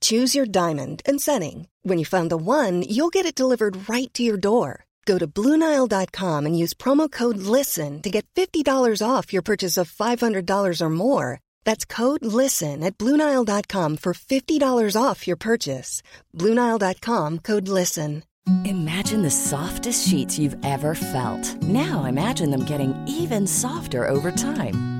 Choose your diamond and setting. When you find the one, you'll get it delivered right to your door. Go to Bluenile.com and use promo code LISTEN to get $50 off your purchase of $500 or more. That's code LISTEN at Bluenile.com for $50 off your purchase. Bluenile.com code LISTEN. Imagine the softest sheets you've ever felt. Now imagine them getting even softer over time.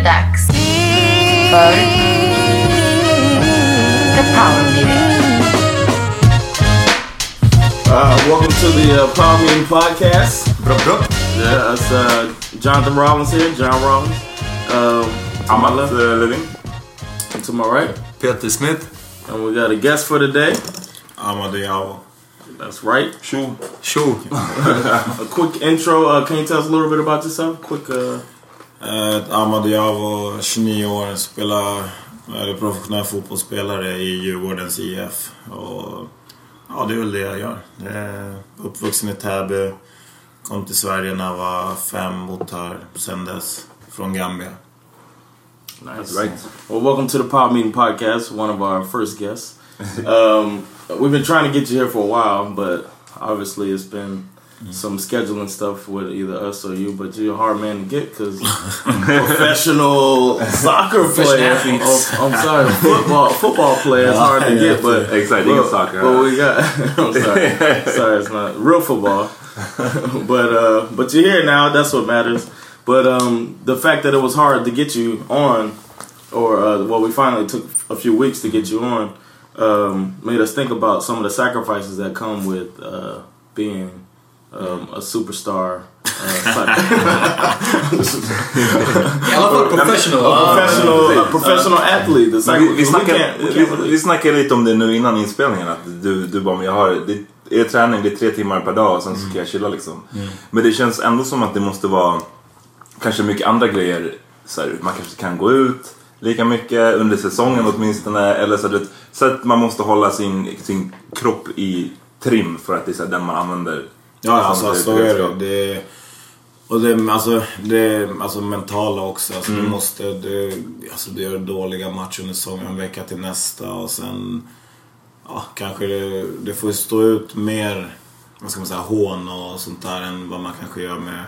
Nu är det dags för The Power Meeting. Uh, welcome to the uh, Power Meeting Podcast. Brup, brup. Yeah, it's uh, Jonathan Rollins here, John Rollins. Uh, to my left, uh, Levin. and to my right. Peter Smith. And we got a guest for today. I'm Adiawa. That's right. Sure. Sure. A quick intro. Uh, can you tell us a little bit about yourself? Quick. Uh, Eh, Amadeo, 29 år, spelar, är professionell fotbollsspelare i Djurgårdens IF. Och, ja, det är väl det jag gör. Är uppvuxen i Täby, kom till Sverige när jag var fem, bott här sen dess, från Gambia. nice. Right. Well, welcome to the Power Meeting Podcast. One of our first guests. Um, we've been trying to get you here for a while, but obviously it's been some scheduling stuff with either us or you. But you're a hard man to get because professional soccer player. Oh, I'm sorry, football football player is hard to get, but Exciting but, soccer. But we got. I'm sorry, sorry, it's not real football. but uh, but you're here now. That's what matters. But um, the fact that it was hard to get you on, or uh, well, we finally took a few weeks to get you on, um, made us think about some of the sacrifices that come with uh, being um, a superstar. Uh, I alla fall professional. professional, a professional athlete. Men vi, vi, snackade, vi, vi snackade lite om det nu innan inspelningen. Att du, du bara, men jag har, det är träning, det är tre timmar per dag och sen så ska jag chilla liksom. Men det känns ändå som att det måste vara kanske mycket andra grejer. Så här, man kanske kan gå ut lika mycket under säsongen åtminstone. Eller så, att, så att man måste hålla sin, sin kropp i trim för att det är så här, den man använder. Ja, alltså, så är det. det och det, alltså, det alltså mentala också. Alltså, Mm. du måste, det, alltså, du gör dåliga matcher under säsongen, en vecka till nästa och sen ja, kanske det, det får stå ut mer vad ska man säga, hån och sånt där än vad man kanske gör med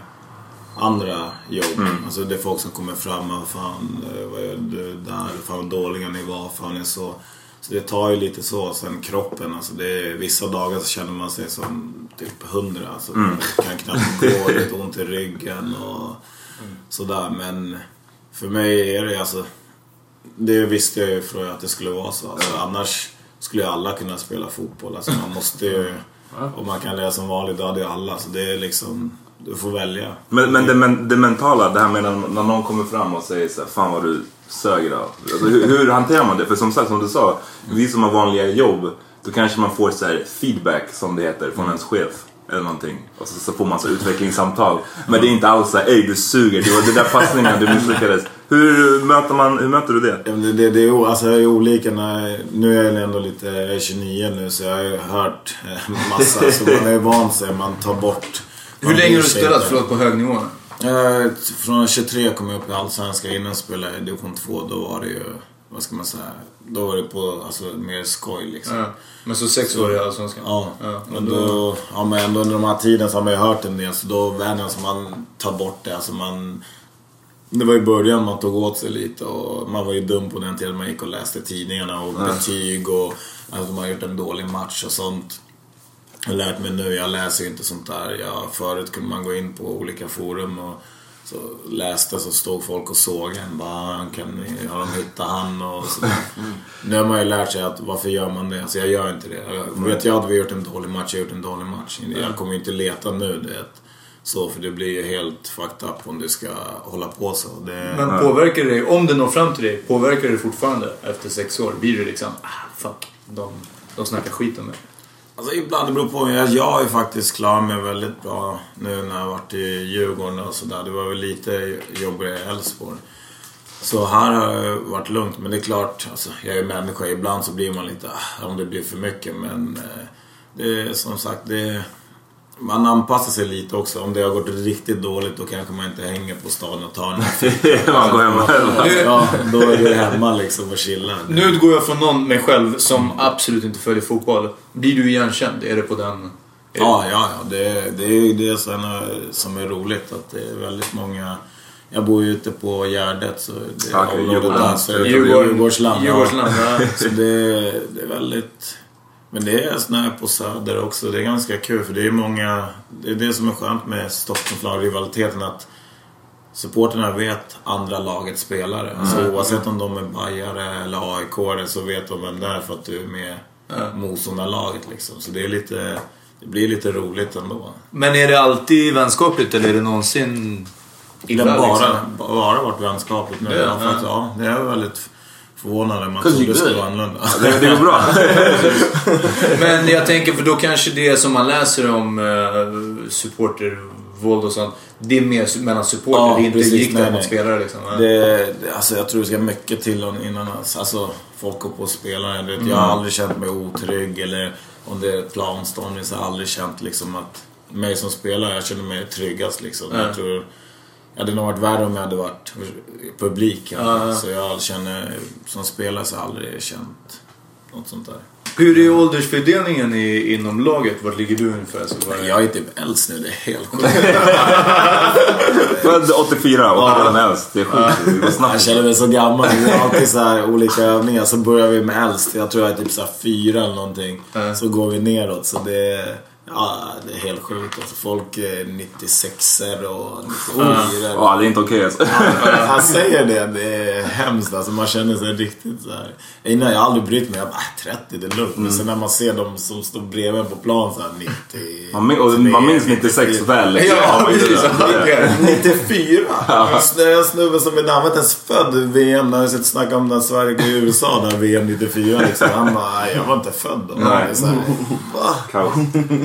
andra jobb. Mm. Alltså det är folk som kommer fram och fan eh, vad gör du där? Fan vad dåliga ni var. Fan är så. Så det tar ju lite så. Sen kroppen, alltså det är, vissa dagar så känner man sig som typ hundra. Alltså, Mm. Man kan knappt gå, lite ont i ryggen och sådär. Men för mig är det alltså det visste jag ju från att det skulle vara så. Alltså, annars skulle ju alla kunna spela fotboll. Alltså, man måste ju, om man kan lära som vanligt, då hade ju alla. Så det är liksom, du får välja. Men, men det, men det mentala, det här med när, när någon kommer fram och säger så här, fan vad du sög idag. Alltså, hur, hur hanterar man det? För som sagt, som du sa, vi som har vanliga jobb, då kanske man får så här feedback som det heter från ens chef. Eller någonting. Och så, så får man så utvecklingssamtal. Men det är inte alls såhär, ey du suger, det var den där passningen du misslyckades. Hur möter, man, hur möter du det? Ja, Det, det, det, är, alltså, jag är olika. När, nu är jag ändå lite, jag är 29 nu så jag har ju hört eh, massa. så man är van sig, man tar bort. Hur man länge har du spelat? Förlåt, på hög nivå? Eh, Från 23 kom jag upp i Allsvenskan. Innan spelade jag i division 2. Då var det ju, vad ska man säga, då var det på alltså, mer skoj liksom. Ja. Men så sex år i Allsvenskan? Ja, ja. och då, ja men ändå under de här tiden så har man ju hört en del så då vänjer som man tar bort det. Alltså man, det var i början man tog åt sig lite och man var ju dum på den tiden man gick och läste tidningarna och betyg och att de har gjort en dålig match och sånt. Jag har lärt mig nu, jag läser ju inte sånt där. Jag, förut kunde man gå in på olika forum och så läste så stod folk och såg en. Bara, "Ah, kan ni, har de hittat han och så. Nu har man ju lärt sig att varför gör man det? Alltså jag gör inte det. Jag, vet jag att vi gjort en dålig match, jag har gjort en dålig match. Jag kommer ju inte leta nu det. Så för det blir ju helt fucked up om du ska hålla på så. Det, Men påverkar det dig, om det når fram till dig, påverkar det fortfarande efter sex år? Blir det liksom, ah fuck, de, de snackar skit om mig. Alltså ibland, det beror på. Jag, jag har ju faktiskt klarat mig väldigt bra nu när jag varit i Djurgården och sådär. Det var väl lite jobbigare i Elfsborg. Så här har det varit lugnt. Men det är klart, alltså, jag är människa. Ibland så blir man lite, ah, om det blir för mycket. Men eh, det är som sagt, det, man anpassar sig lite också. Om det har gått riktigt dåligt då kanske man inte hänger på stan och tar en Man går hem själv. Ja, då är du hemma liksom och chillar. Nu utgår jag från någon, mig själv, som absolut inte följer fotboll. Blir du igenkänd? Är det på den... Ja, ja, ja. Det, det är ju det som är, som är roligt. Att det är väldigt många... Jag bor ju ute på Gärdet så det området där. Är Djurgården- Djurgårdsland. Djurgårdsland, ja. Så det, det är väldigt... Men det är snö på Söder också. Det är ganska kul för det är många... Det är det som är skönt med Stockholmslag, rivaliteten att supporterna vet andra lagets spelare. Så oavsett om de är bajare eller aik så vet de vem det är för att du är med motståndarlaget liksom. Så det är lite... Det blir lite roligt ändå. Men är det alltid vänskapligt eller är det någonsin Det illa? har bara, liksom? bara varit vänskapligt nu. Det, ja. faktiskt, ja, det är väldigt förvånande. Man Cause trodde skulle vara annorlunda. Det, det går bra. Men jag tänker, för då kanske det som man läser om uh, supportervåld och sånt, det är mer mellan supporter, Ja, det är inte precis. riktat Nej, mot nej. spelare liksom. Ja. Det, det, alltså jag tror det ska mycket till innan alltså, folk går på spelare. Det, Jag har aldrig känt mig otrygg eller om det är planstormning så har jag aldrig känt liksom att mig som spelare, jag känner mig tryggast liksom. Ja. Jag tror det hade nog varit värre om jag hade varit publik. Ja, ja. Så jag känner, som spelare så har jag aldrig känt något sånt där. Hur är åldersfördelningen i, inom laget? Vart ligger du ungefär? Så bara, Jag är typ äldst nu, det är helt sjukt. Född 84 och redan äldst. Det är sjukt. Jag känner mig så gammal. Vi har alltid så här olika övningar. Så börjar vi med äldst. Jag tror jag är typ så här fyra eller någonting. Ja. Så går vi neråt. Så det är, ja, det är helt sjukt. Alltså, folk är 96 och 94 Ja, det är inte okej alltså. Han säger det, det är hemskt. Alltså, man känner sig riktigt så här. Innan jag har aldrig brytt mig. Jag bara, äh, 30 det är lugnt. Men sen när man ser dem som står bredvid på plan så här 90. Man, min- och man minns 96 väl. liksom. Ja, precis. Ja. 94? Det är en snubbe som är inte ens född VM. När jag sett snacka om när Sverige går i USA där VM 94 liksom. Han bara, "Nej, jag var inte född då. Nej. Så här, va?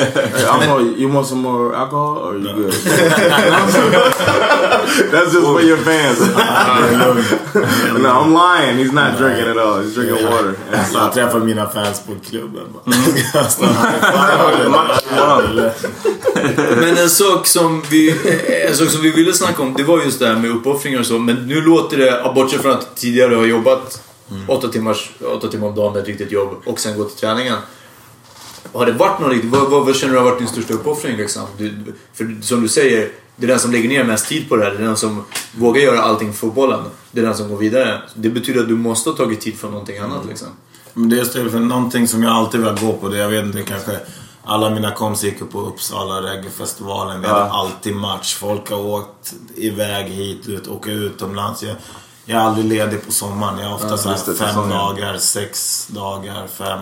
Hey, I'm more, you want some more alcohol or you good? That's just for your fans. no, I'm lying. He's not drinking at all. He's drinking water. And Så jag träffar mina fans på klubben. bara. Men en sak, som vi, en sak som vi ville snacka om, det var just det här med uppoffringar och så. Men nu låter det, bortsett från att tidigare har jobbat åtta, timmars, åtta timmar om dagen med ett riktigt jobb och sen gå till träningen. Har det varit någon riktigt, vad, vad, vad känner du har varit din största uppoffring liksom? Du, för som du säger, det är den som lägger ner mest tid på det här. Det är den som vågar göra allting för fotbollen. Det är den som går vidare. Det betyder att du måste ha tagit tid från någonting annat liksom. Men det är just för någonting som jag alltid vill gå på. Det jag vet inte, kanske alla mina kompisar gick på Uppsala reggaefestivalen. Vi hade alltid match. Folk har åkt iväg hit, ut, åka utomlands. Jag, jag är aldrig ledig på sommaren. Jag har ofta så det, fem dagar, sex dagar, fem.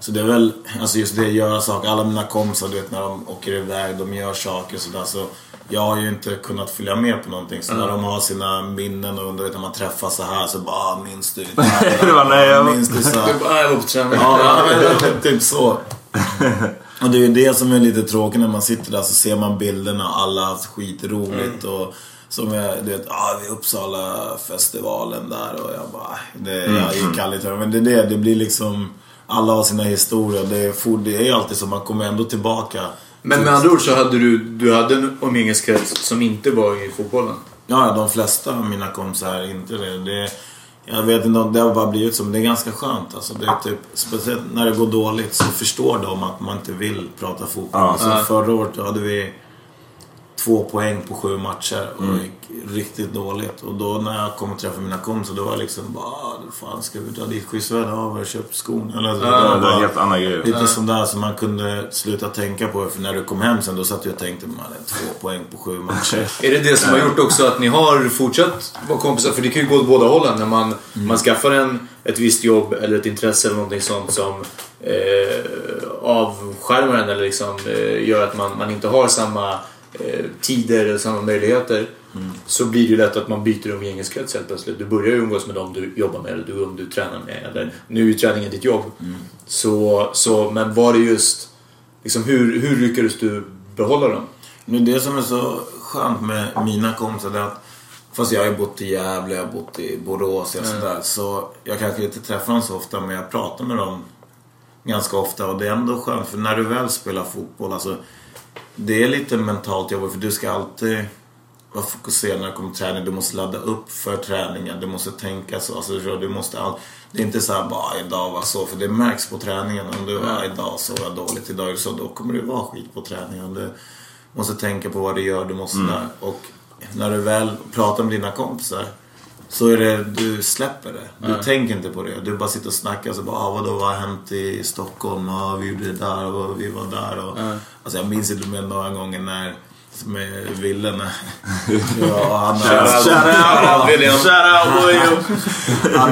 Så det är väl alltså just det, göra saker. Alla mina kompisar, du vet när de åker iväg, de gör saker och sådär. Så jag har ju inte kunnat följa med på någonting. Så när de har sina minnen och du vet när man träffas så här så bara, "Ah, minns du? Det var, nej, jag- Minns du så här? Du bara, "Ah, jag var på träning. Ja, typ så. Och det är ju det som är lite tråkigt när man sitter där så ser man bilderna och alla har haft skitroligt och som jag, du vet, ah, vid Uppsala festivalen där och jag bara, det, jag gick aldrig till. Men det är det, det blir liksom, alla har sina historier. Det är, for- det är ju alltid så, man kommer ändå tillbaka. Men med andra ord så hade du, du hade en umgängeskrets som inte var i fotbollen. Ja, de flesta av mina kompisar är inte det. det jag vet inte det har bara blivit så, men det är ganska skönt. Alltså, det är typ, speciellt när det går dåligt så förstår de att man inte vill prata fotboll. Ja. Alltså, förra året hade vi två poäng på sju matcher och Mm. det gick riktigt dåligt. Och då när jag kom och träffade mina kompisar då var jag liksom bara ah, fan ska vi dra dit skyddsvärd? Ja, vi har köpt skon. Eller, så, Ja, var det är en helt annan grej. Lite sånt där som man kunde sluta tänka på. För när du kom hem sen då satt jag och tänkte man hade två poäng på sju matcher. Är det det som har gjort också att ni har fortsatt vara kompisar? För det kan ju gå åt båda hållen. När man, man skaffar en, ett visst jobb eller ett intresse eller någonting sånt som eh, avskärmar en eller liksom, eh, gör att man, man inte har samma eh, tider eller samma möjligheter. Så blir det ju lätt att man byter umgängeskrets helt plötsligt. Du börjar ju umgås med dem du jobbar med eller du, du tränar med. Eller, nu är ju träningen ditt jobb. Så, så, men var det just... Liksom, hur, hur lyckades du behålla dem? Men det som är så skönt med mina kompisar är att Fast jag har ju bott i Gävle, jag har bott i Borås och sådär. Så jag kanske inte träffar dem så ofta men jag pratar med dem ganska ofta. Och det är ändå skönt för när du väl spelar fotboll, alltså det är lite mentalt jobbigt för du ska alltid vara fokuserad när det kommer till träning. Du måste ladda upp för träningen. Du måste tänka så. Alltså, du, du måste all... Det är inte så här bara "Ah, idag var så. För det märks på träningen. Om du var idag så var dåligt, idag är så. Då kommer det vara skit på träningen. Du måste tänka på vad du gör. Du måste där. Och när du väl pratar med dina kompisar. Så är det, du släpper det. Du tänker inte på det. Du bara sitter och snackar så bara, ah, vadå, vad har hänt i Stockholm? Ah, vi gjorde det där och vi var där. Och, Alltså jag minns inte med några gånger när med Ville när... ja, och han,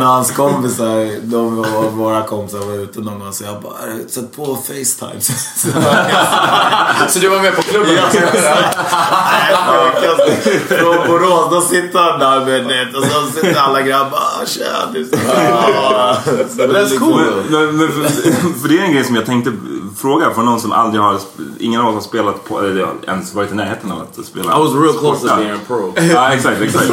och hans, och kompisar, de var våra kompisar var ute någon gång så jag bara "Äh, sätt på Facetime. Så du var med på klubben? Från Borås, då sitter han där med det och så sitter alla grabbar ah, tja du. That's cool. Men, men, för, för det är en grej som jag tänkte fråga från någon som aldrig har, ingen av oss har spelat på, eller ens varit i närheten av att spela. I was real close to being a pro. Ja, exakt, exakt.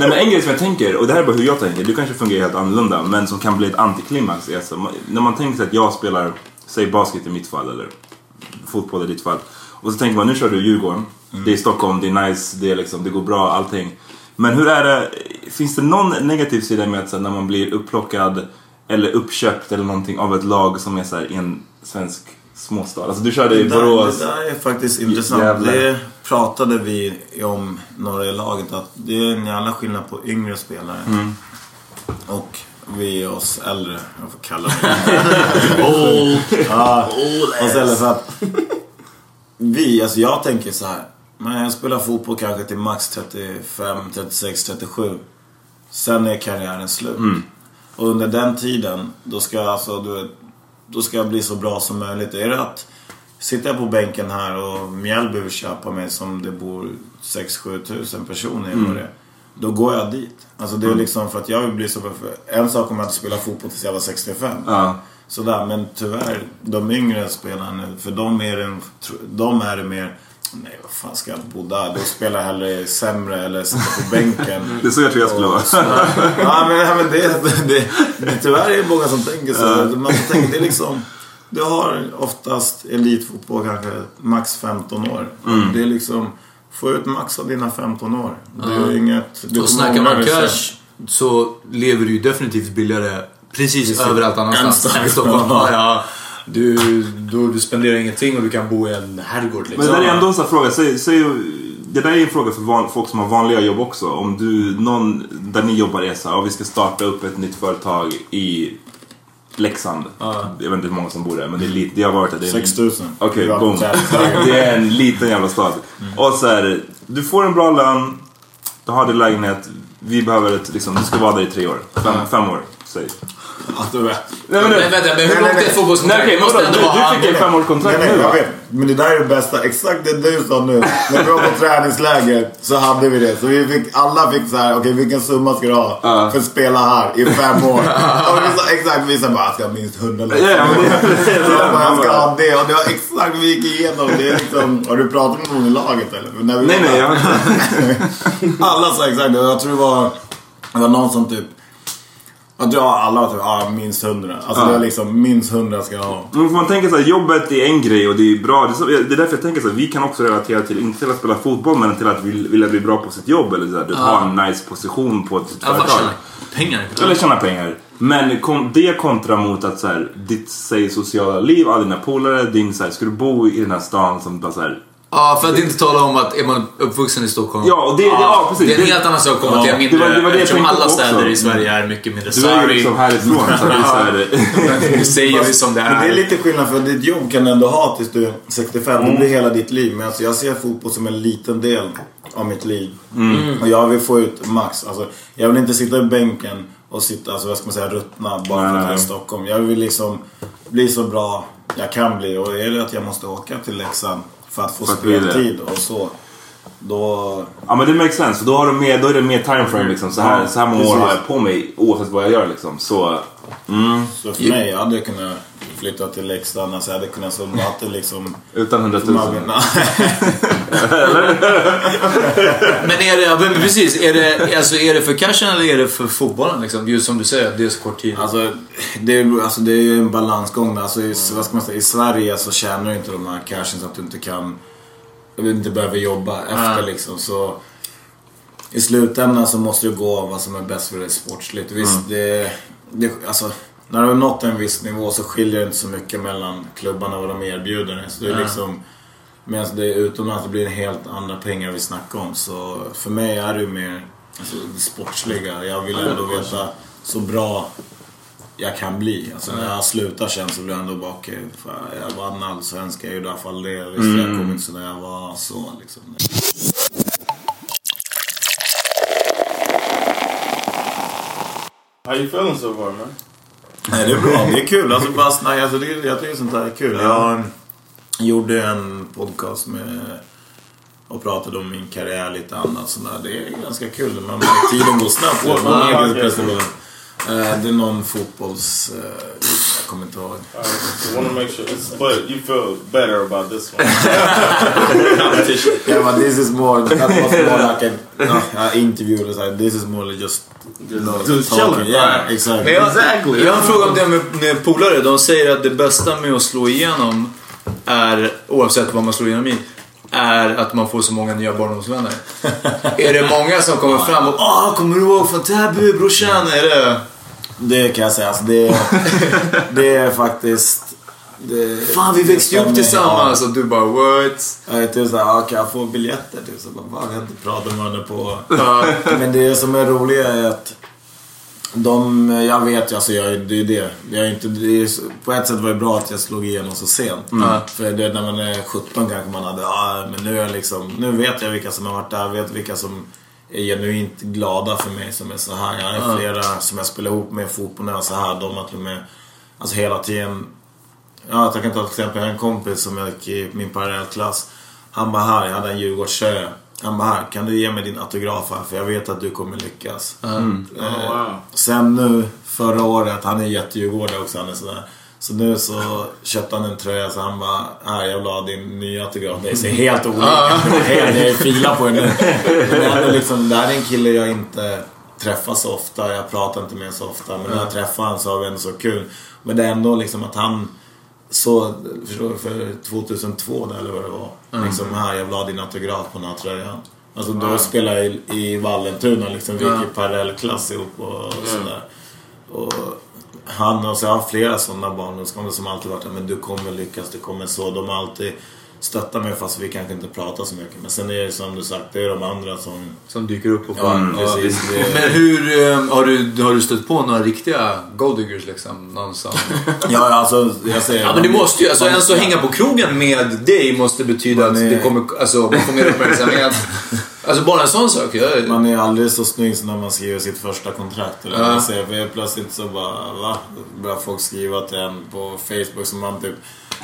Nej, men en grej som jag tänker, och det här är bara hur jag tänker, du kanske fungerar helt annorlunda, men som kan bli ett antiklimax. är Alltså, när man tänker sig att jag spelar, säg basket i mitt fall, eller fotboll i ditt fall. Och så tänker man, nu kör du Djurgården, det är Stockholm, det är nice, det, är liksom, det går bra, allting. Men hur är det, finns det någon negativ sida med att här, när man blir upplockad eller uppköpt eller någonting av ett lag som är så här, en svensk småstad? Alltså du körde i Borås. det där är faktiskt intressant. Jävlar. Det pratade vi om några i laget att det är en jävla skillnad på yngre spelare Mm. och vi oss äldre. Jag får kalla det Old. ja, för att vi, alltså jag tänker så här. Men jag spelar fotboll kanske till max 35, 36, 37. Sen är karriären slut. Och under den tiden, då ska jag alltså, du vet, då ska jag bli så bra som möjligt. Är det att sitter jag på bänken här och Mjällby vill köpa mig som det bor 6-7 tusen personer i mm. det. Då går jag dit. Alltså det är liksom för att jag vill bli så bra. För en sak om jag inte spelar fotboll tills jag var 65. Ja. Sådär, men tyvärr, de yngre spelarna, för de är, en, de är det mer Nej, vad fan ska jag bo där? Då spelar jag hellre sämre eller sitter på bänken. Det är så jag tror jag skulle vara. ja, men, ja, men det, det, det, tyvärr är det många som tänker så. Man får tänka, det är liksom, du har oftast elitfotboll kanske max 15 år. Det är liksom, få ut max av dina 15 år. Det är inget... Du Och snackar man cash så lever du ju definitivt billigare precis, Precis. överallt annanstans än Stockholm. Ja, ja. Du, du, du spenderar ingenting och du kan bo i en herrgård liksom. Men det där är ändå en sån här fråga. Säg, säg, det där är en fråga för van, folk som har vanliga jobb också. Om du, någon där ni jobbar är så här, ja, vi ska starta upp ett nytt företag i Leksand. Jag vet inte hur många som bor där, men det är lite, det har varit där. Det är 6 000. Okej, var boom. Det är en liten jävla stad. Och så här, du får en bra lön, du har din lägenhet, vi behöver ett, liksom, du ska vara där i tre år, fem, fem år. Säg. Att du vet. Nej, Men vänta, men hur långt är ett fotbollskontrakt? Nej, Du, du fick han- femårskontrakt nu nej, jag vet. Men det där är det bästa. Exakt det du sa nu. När vi var på träningsläger så hade vi det. Så vi fick, alla fick så här, okej vilken summa ska du ha för att spela här i fem år? och vi sa exakt, vi sa bara, jag ska ha minst hundra Ja, ja, men det- det- Så jag ska ha det. Och det var exakt vi gick igenom. Det liksom, har du pratat med någon i laget eller? Nej, nej, alla sa exakt det. Jag tror det var, det var någon som typ jag tror alla var typ, ah, minst hundra. Alltså Ja. det var liksom, minst hundra ska jag ha. Men får man tänka så här, jobbet är en grej och det är bra. Det är, så, det är därför jag tänker så här, vi kan också relatera till, inte till att spela fotboll, men till att vilja, bli bra på sitt jobb. Eller så här, du ha en nice position på ett Ja, företag. tjäna pengar. Eller tjäna pengar. Men kon, det kontra mot att så här, ditt säg, sociala liv, alla dina polare, din så här, ska du bo i den här stan som bara så här, Ja, för att inte tala om att är man uppvuxen i Stockholm. Ja, och det- det- ja, precis. Det är en helt annan sak att komma Ja, till en mindre, det var- det var det eftersom alla på också. städer i Sverige är mycket mindre. du är ju liksom härifrån. Så det är så här, Nu säger vi som det Men det är är. lite skillnad för ditt jobb kan du ändå ha tills du är 65. Det blir hela ditt liv. Men alltså jag ser fotboll som en liten del av mitt liv. Och jag vill få ut max. Alltså, jag vill inte sitta i bänken och sitta, alltså, vad ska man säga, ruttna bara för att jag är i Stockholm. Jag vill liksom bli så bra jag kan bli. Och är det att jag måste åka till Leksand för att få speltid och så. Då... Ja men det makes sense. Då, har du mer, då är det mer time frame liksom. Så här, Ja, så här många år har jag på mig oavsett vad jag gör liksom. Så, mm, Så för mig, jag hade kunnat flytta till Leksand. Alltså jag hade kunnat det liksom... utan 100 000. Man, Men är det, men precis, är det, alltså, är det för cashen eller är det för fotbollen? Liksom? Just som du säger, det är så kort tid. Alltså det, är, alltså det är ju en balansgång. Alltså i, vad ska man säga, I Sverige så tjänar du inte de här cashen så att du inte kan... Inte behöver jobba efter liksom. Så i slutändan så måste du gå vad som är bäst för dig sportsligt. Visst, det, det, alltså, när du har nått en viss nivå så skiljer det inte så mycket mellan klubbarna och vad de erbjuder. Så det är liksom... Medan det är utomlands det blir det helt andra pengar vi snackar om. Så för mig är det ju mer alltså, det sportsliga. Jag vill ändå veta så bra jag kan bli. Alltså när jag slutar sen så blir jag ändå bara okej, fan, jag vann allsvenskan, jag gjorde i alla fall det. Visst, jag kom inte så där jag var så liksom. How you feeling so far, man? Nej, det är bra. Det är kul. Alltså, bara, nej, alltså, det, jag tycker sånt här är kul. Jag gjorde en podcast med och pratade om min karriär lite annat sådär. Det är ganska kul. Man, tiden går snabbt. What- Man what är Eh, det är någon fotbolls... eh, jag kommer inte ihåg. Want to make sure, it's, but you feel better about this one. Yeah, but this is more... That was more like a uh, interview. Or something. This is more like just... Just talking. chilling. Yeah, Right. exactly. Men jag, Exactly. jag har en fråga om det med, med polare. De säger att det bästa med att slå igenom är, oavsett vad man slår igenom i, är att man får så många nya barndomsvänner. är det många som kommer fram och Åh, kommer du ihåg från Täby brorsan? Är det... Det kan jag säga. Alltså, det, det är faktiskt... Det, Fan vi växte ju upp tillsammans och du bara what? Ja. Jag är typ såhär, ah, kan jag få biljetter? Typ, så bara, fan, har inte pratat med henne på... Men det som är roliga är att de, jag vet ju, alltså jag, det är det. Jag är inte, det är, på ett sätt var det bra att jag slog igenom så sent. För det, när man är 17 kanske man hade, ah, men nu är jag liksom, nu vet jag vilka som har varit där, vet vilka som är genuint glada för mig som är så här. Jag har flera som jag spelar ihop med i fotboll när jag är så här. De har till och med, alltså hela tiden Ja, jag kan ta ett exempel. Jag har en kompis som jag gick i min parallellklass. Han bara här, jag hade en Djurgårdströja. Han bara här, kan du ge mig din autograf här? För jag vet att du kommer lyckas. Mm. Eh, Oh, wow. Sen nu, förra året, han är jättedjurgårdare också. Han är sådär. Så nu så köpte han en tröja så han bara, här jag vill ha din nya autograf. Det ser helt olika Helt, Jag filar på den nu. Men det, är liksom, det här är en kille jag inte träffar så ofta. Jag pratar inte med så ofta. Men när jag träffar honom så har vi ändå så kul. Men det är ändå liksom att han så, förstår du, för 2002 där, eller vad det var. Liksom här, jag vill ha din autograf på den här tröjan. Alltså då spelade jag i, i Vallentuna liksom. Vi gick i parallellklass ihop och sådär. Och han och så har flera sådana barndomskompisar som alltid varit men du kommer lyckas, du kommer så. De har alltid stöttat mig fast vi kanske inte pratar så mycket. Men sen är det som du sagt, det är de andra som... Som dyker upp på Ja, fan. precis. Det, Men hur, eh, har du, har du stött på några riktiga golddiggers liksom? Någonstans? ja, alltså jag säger... Ja men det måste ju, alltså ens att hänga på krogen med dig måste betyda att det kommer, alltså man får mer uppmärksamhet. Alltså bara en sån sak. Jag, Man är aldrig så snygg som när man skriver sitt första kontrakt. Eller Ja. för plötsligt så bara, va? Börjar folk skriva till en på Facebook som man typ...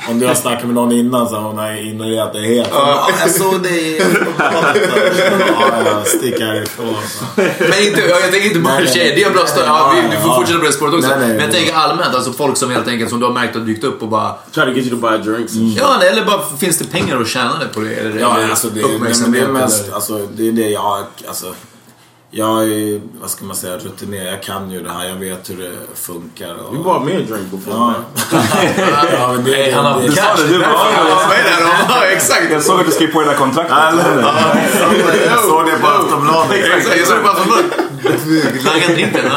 Om du har snackat med någon innan så har hon ignorerat det helt. Ja. jag såg dig. Ja, jag sticker härifrån. Men inte, ja, jag tänker inte bara tjejer, det är bra stö- ja, vi, vi får ja. fortsätta på det spåret också. Nej, nej, men jag tänker allmänt, alltså folk som helt enkelt, som du har märkt har dykt upp och bara... Try to get you to buy drinks. shit. Ja, eller bara finns det pengar att tjäna det på det? Eller, Ja, eller alltså det, men det är mest, eller- alltså det är det jag, alltså. Jag är, vad ska man säga, rutinerad. Jag kan ju det här. Jag vet hur det funkar. Och, You bought me a drink before. ja. ja, men det, Nej, han har det, Du sa det, du bara... Ja, exakt! Jag såg att du skrev på det där kontraktet. Jag såg det på Aftonbladet. Exakt, jag såg det bara från Lagga drinken?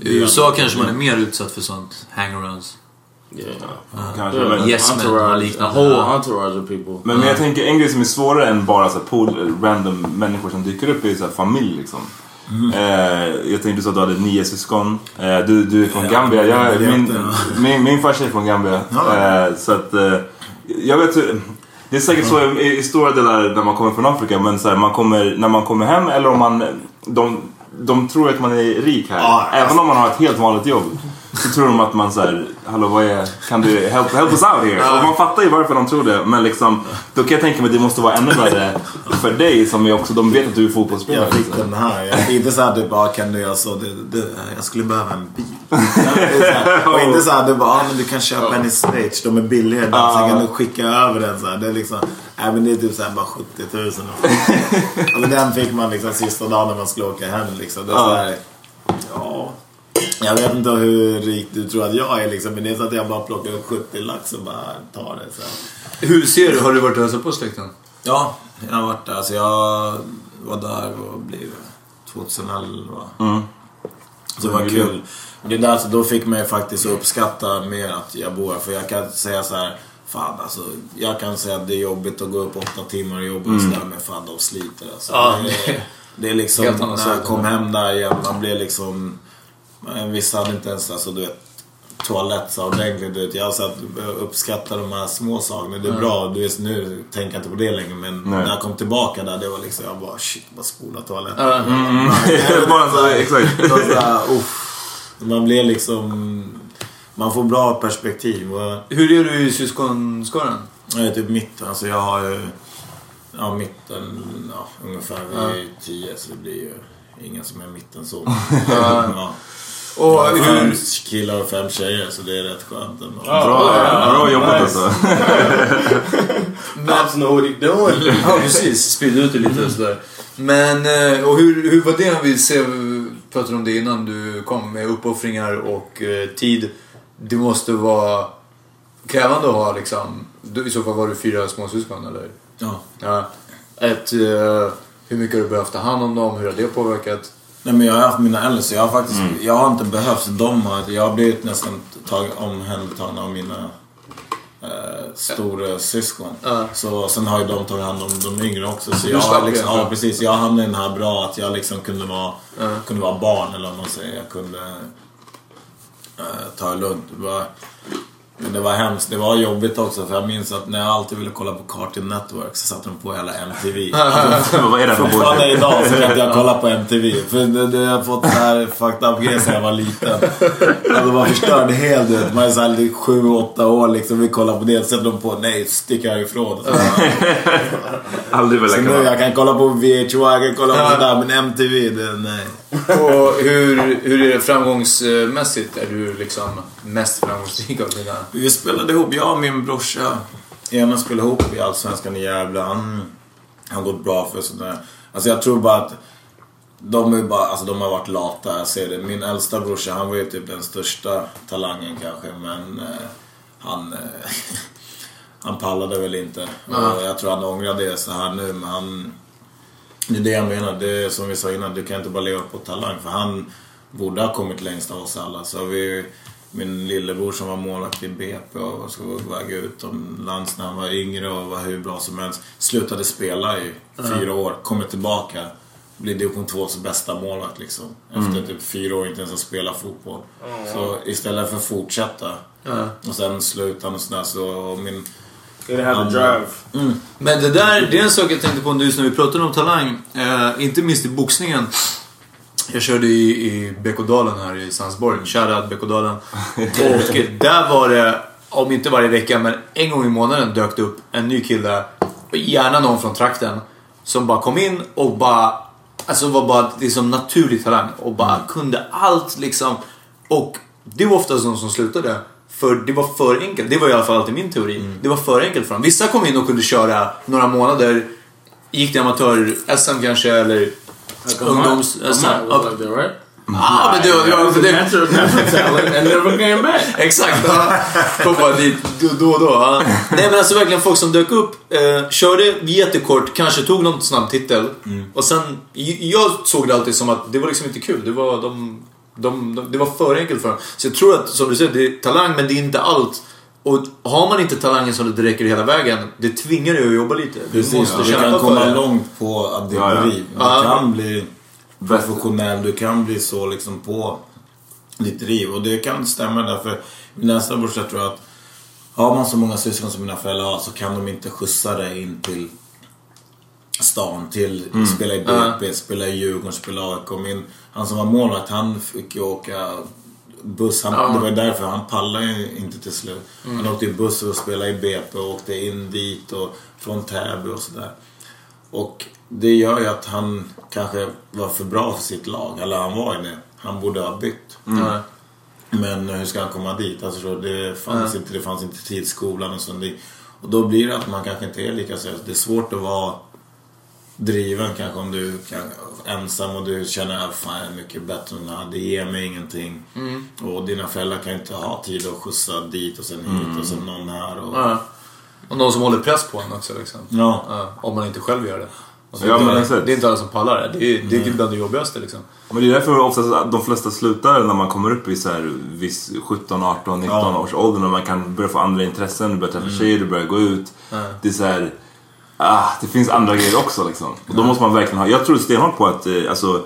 I USA kanske man är mer utsatt för sånt hangarounds. Yeah. Kanske, Yeah. men, Yes, men och entourage, a whole entourage of people. men, men jag tänker en grej som är svårare än bara så här, pool, random människor som dyker upp är så här, familj liksom. Eh, jag tänkte så att du hade nio syskon. Eh, du, du är från Ja, Gambia. Jag, min, min, min farsa är från Gambia. Eh, så att, eh, jag vet hur- det är säkert så i, i stora delar när man kommer från Afrika. Men så här, man kommer, när man kommer hem eller om man... De, de tror att man är rik här. Ja, Även om man har ett helt vanligt jobb. Så tror de att man såhär, hallå vad är, kan du help, help us out here? Och man fattar ju varför de tror det. Men liksom, då kan jag tänka mig att det måste vara ännu värre för dig som är också, de vet att du är fotbollsspelare. Jag fick liksom. den här. Jag fick inte såhär du bara kan du göra så. Det, det, jag skulle behöva en bil. Det är och inte såhär du bara ah, men du kan köpa en i Schweiz. De är billigare där. Så kan du skicka över den så här. Det är liksom. Nej men det är typ såhär bara 70 000. ja, men den fick man liksom sista dagen när man skulle åka hem liksom. Det är så här, ja. Jag vet inte hur rik du tror att jag är liksom. Men det är så att jag bara plockar upp 70 lax och bara tar det. Så. Hur ser du? Har du varit och hälsat på släkten? Ja, jag har varit där. Alltså jag var där, blir det? 2011. Mm. Så det var kul. Det är där, så då fick man ju faktiskt uppskatta mer att jag bor här. För jag kan säga så här, fan alltså. Jag kan säga att det är jobbigt att gå upp åtta timmar och jobba och sådär. Men fan de sliter alltså. Ja, det, är, det är liksom, när jag kom hem där igen, man blev liksom... men Vissa hade inte ens, alltså du vet toalett så ordentligt. Du vet. Jag så att uppskattar de här små sakerna. Det är bra. Du vet, nu tänker jag inte på det längre. Men Nej. när jag kom tillbaka där, det var liksom, jag bara shit, bara spola toaletten. Bara så, här, exakt. Så här. Man blir liksom... Man får bra perspektiv. Och Hur är du i syskonskaran? jag är typ mitten. Alltså jag har ju... Ja, mitten. Ja, ungefär. Vi är ju tio så det blir ju ingen som är mitten så. ja. Och har fem hur... killar och fem tjejer så det är rätt skönt ändå. Bra, bra jobbat alltså. Pops know what he doing. Ja, precis. Spridde ut det lite och sådär. Men, eh, och hur, hur var det? Vi ser, pratade om det innan du kom med uppoffringar och eh, tid. Det måste vara krävande att ha liksom... I så fall var du fyra småsyskon eller? Ja. Ja. Ett, eh, hur mycket har du behövt ta hand om dem? Hur har det påverkat? Nej men jag har haft mina äldre så jag har faktiskt, jag har inte behövt dem. Jag har blivit nästan tag, omhändertagen av mina eh, stora syskon. Ja. Så sen har ju de tagit hand om de yngre också. Så jag har liksom, ja precis, jag hamnade i den här bra att jag liksom kunde vara, kunde vara barn eller vad man säger. Jag kunde eh, ta det lugnt. Var, men det var hemskt. Det var jobbigt också för jag minns att när jag alltid ville kolla på Cartoon Network så satte de på hela MTV. Vad är det för Fortfarande idag så kan inte jag kolla på MTV. För det, det, jag har fått så här fucked up grejer sedan jag var liten. Alltså man förstörde helt det. Man är såhär 7-8 år liksom. Vi kollar på det. Så sätter de på nej, stick härifrån. Så, Aldrig så velat nu kunna. jag kan kolla på VH1, jag kan kolla på det där. Men MTV, det, nej. Och hur, hur är det framgångsmässigt? Är du liksom mest framgångsrik av dina... Vi spelade ihop, jag och min brorsa. Ena spelade ihop i Allsvenskan i Gävle. Han har gått bra för sådär. Alltså jag tror bara att de, är bara, alltså de har varit lata, jag ser det. Min äldsta brorsa, han var ju typ den största talangen kanske. Men eh, han, eh, han pallade väl inte. Och jag tror han ångrar det så här nu. Men han, det är det jag menar. Det är som vi sa innan, du kan inte bara leva på talang. För han borde ha kommit längst av oss alla. Så har vi min lillebror som var målvakt i BP och ska väg utomlands när han var yngre och var hur bra som helst. Slutade spela i fyra år, kommer tillbaka. Blir division 2s bästa målvakt liksom. Efter typ fyra år inte ens har spelat fotboll. Så istället för att fortsätta och sen sluta och sådär så och min They didn't have the drive. Men det där, det är en sak jag tänkte på just när vi pratade om talang. Eh, inte minst i boxningen. Jag körde i, i Bekodalen här i Sandsborg. Shoutout Bekodalen. Och där var det, om inte varje vecka, men en gång i månaden dök det upp en ny kille. Gärna någon från trakten. Som bara kom in och bara, alltså var bara liksom naturlig talang. Och bara kunde allt liksom. Och det var oftast de som slutade. För det var för enkelt. Det var i alla fall alltid min teori. Det var för enkelt för dem. Vissa kom in och kunde köra några månader. Gick till amatör-SM kanske eller ungdoms... Right? Ja, men det var... Det var, det, and never came back. Exakt. Ja. Kom bara dit då då och då. Ja. Nej men alltså verkligen folk som dök upp, eh, körde jättekort, kanske tog någon snabb titel. Och sen, jag såg det alltid som att det var liksom inte kul. Det var, de, de, de, det var för enkelt för dem. Så jag tror att, som du säger, det är talang men det är inte allt. Och har man inte talangen som det räcker hela vägen, det tvingar dig att jobba lite. Du Precis, måste du kämpa kan för komma det. långt på att det Ja, ja. Du Ja. kan bli professionell, du kan bli så liksom på ditt driv. Och det kan stämma därför min nästa brorsa tror jag att har man så många syskon som mina föräldrar har så kan de inte skjutsa dig in till stan till spela i BP, spela i Djurgården, spela i AIK. Min, han som var målvakt han fick ju åka buss. Han, Det var därför han pallade inte till slut. Han åkte ju buss och spelade i BP och åkte in dit och från Täby och sådär. Och det gör ju att han kanske var för bra för sitt lag. Eller han var ju det. Han borde ha bytt. Ja. Men hur ska han komma dit? Alltså, så det, fanns inte, det fanns inte tid skolan och sånt. Och då blir det att man kanske inte är lika seriös. Det är svårt att vara driven kanske om du är ensam och du känner att fan jag är mycket bättre än. Det ger mig ingenting. Och dina föräldrar kan inte ha tid att skjutsa dit och sen hit och sen någon här. Och, Ja. Och någon som håller press på en också liksom. Ja. Ja, om man inte själv gör det. Alltså, Ja, det, men det är inte alla som pallar det. Det är, det är bland det jobbigaste liksom. Men det är därför oftast att de flesta slutar när man kommer upp i så här, viss 17, 18, 19 Ja. års ålder. När man kan börja få andra intressen, du börjar träffa tjejer, du börjar gå ut. Det är så här, ah, det finns andra grejer också liksom. Och då måste man verkligen ha, jag tror stenhårt på att eh, alltså,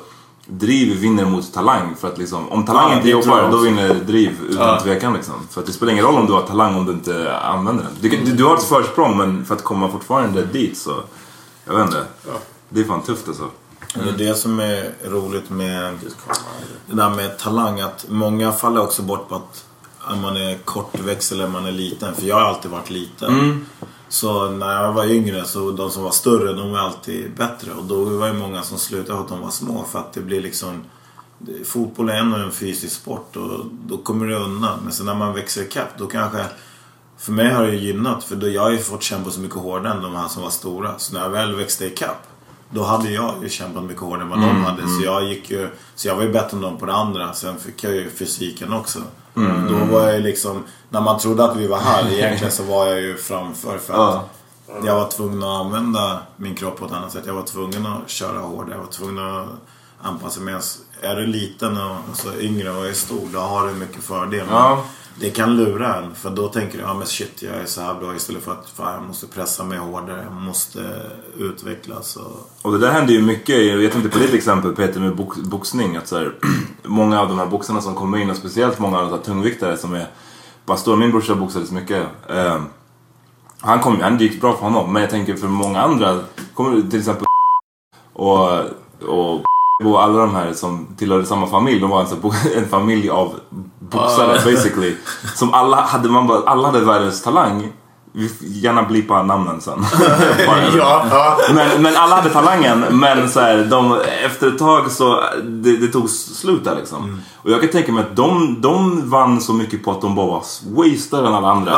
driv vinner mot talang. För att liksom, om talang Ja, inte jobbar, då vinner driv utan tvekan liksom. För att det spelar ingen roll om du har talang om du inte använder den. Du, du, du har ett försprång men för att komma fortfarande dit så, jag vet inte. Det är fan tufft alltså. Och Det är det som är roligt med det där med talang. Att många faller också bort på att man är kortväxt eller man är liten. För jag har alltid varit liten. Så när jag var yngre så de som var större de var alltid bättre. Och då var det många som slutade för att de var små. För att det blir liksom... Fotboll är ändå en fysisk sport och då kommer det undan. Men sen när man växer ikapp då kanske... För mig har det gynnat för då jag har ju fått kämpa så mycket hårdare än de här som var stora. Så när jag väl växte ikapp då hade jag ju kämpat mycket hårdare än vad de hade. Så jag gick ju... Så jag var ju bättre än dem på det andra. Sen fick jag ju fysiken också. Då var jag liksom... När man trodde att vi var här, egentligen så var jag ju framför. För att jag var tvungen att använda min kropp på ett annat sätt. Jag var tvungen att köra hårdare. Jag var tvungen att anpassa mig. Är du liten och så yngre och är stor, då har du mycket fördel. Men Ja. Det kan lura en. För då tänker du, ja men shit jag är så här bra. Istället för att fan, jag måste pressa mig hårdare. Jag måste utvecklas. Och... Och det där händer ju mycket, jag vet inte på ditt exempel Peter med box, boxning. Att så här, många av de här boxarna som kommer in och speciellt många av de här tungviktare som är bara står, min brorsa boxades mycket. Eh, han, kom, han det gick bra för honom men jag tänker för många andra, kommer till exempel och, och och alla de här som tillhörde samma familj, de var alltså en familj av boxare basically. Som alla hade, man bara, alla hade världens talang. Vi får gärna blipa namnen sen. Ja, ja. men, men alla hade talangen, men så här, de, efter ett tag så det, det tog slut där liksom. Och jag kan tänka mig att de, de vann så mycket på att de bara var way större än alla andra.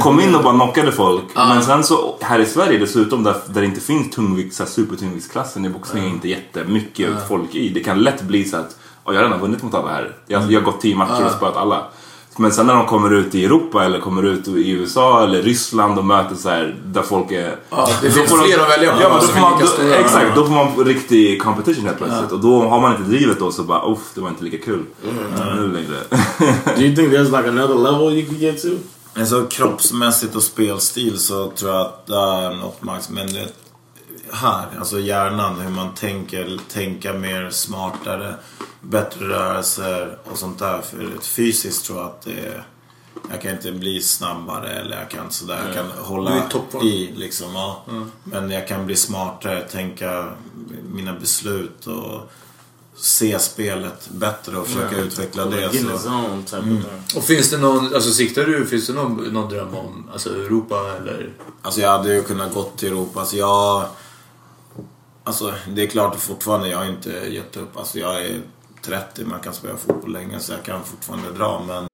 Kom in och bara knockade folk. Men sen så här i Sverige dessutom där, där det inte finns tungvikt, så här, supertungviktsklassen i boxning är inte jättemycket folk i. Det kan lätt bli så att "Oj, jag har redan vunnit mot alla här. Jag, jag har gått tio matcher och spöat alla. Men sen när de kommer ut i Europa eller kommer ut i USA eller Ryssland och möter så här där folk är... Ja, det Då finns fler att välja på Ja, men då får man, då, exakt, då får man riktig competition helt plötsligt. Och då har man inte drivet då så bara uff, det var inte lika kul. Nu längre. Do you think there's like another level you could get to? Alltså kroppsmässigt och spelstil så tror jag att det är något max. Men det, här, alltså hjärnan, hur man tänker, tänka mer smartare, bättre rörelser och sånt där. För fysiskt tror jag att det är jag kan inte bli snabbare eller jag kan sådär. Jag kan Du är hålla i liksom. Ja. Men jag kan bli smartare, tänka mina beslut och se spelet bättre och försöka utveckla det. Get in the Så. thing. Och finns det någon, alltså siktar du, finns det någon, någon dröm om alltså Europa eller? Alltså jag hade ju kunnat gått till Europa. Alltså jag... Alltså det är klart att fortfarande, jag har inte gett upp. Alltså jag är 30, man kan spela fotboll länge så jag kan fortfarande dra. Men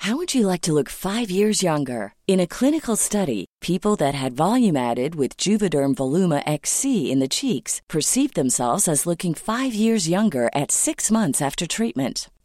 How would you like to look five years younger? In a clinical study, people that had volume added with Juvederm Voluma XC in the cheeks perceived themselves as looking five years younger at six months after treatment.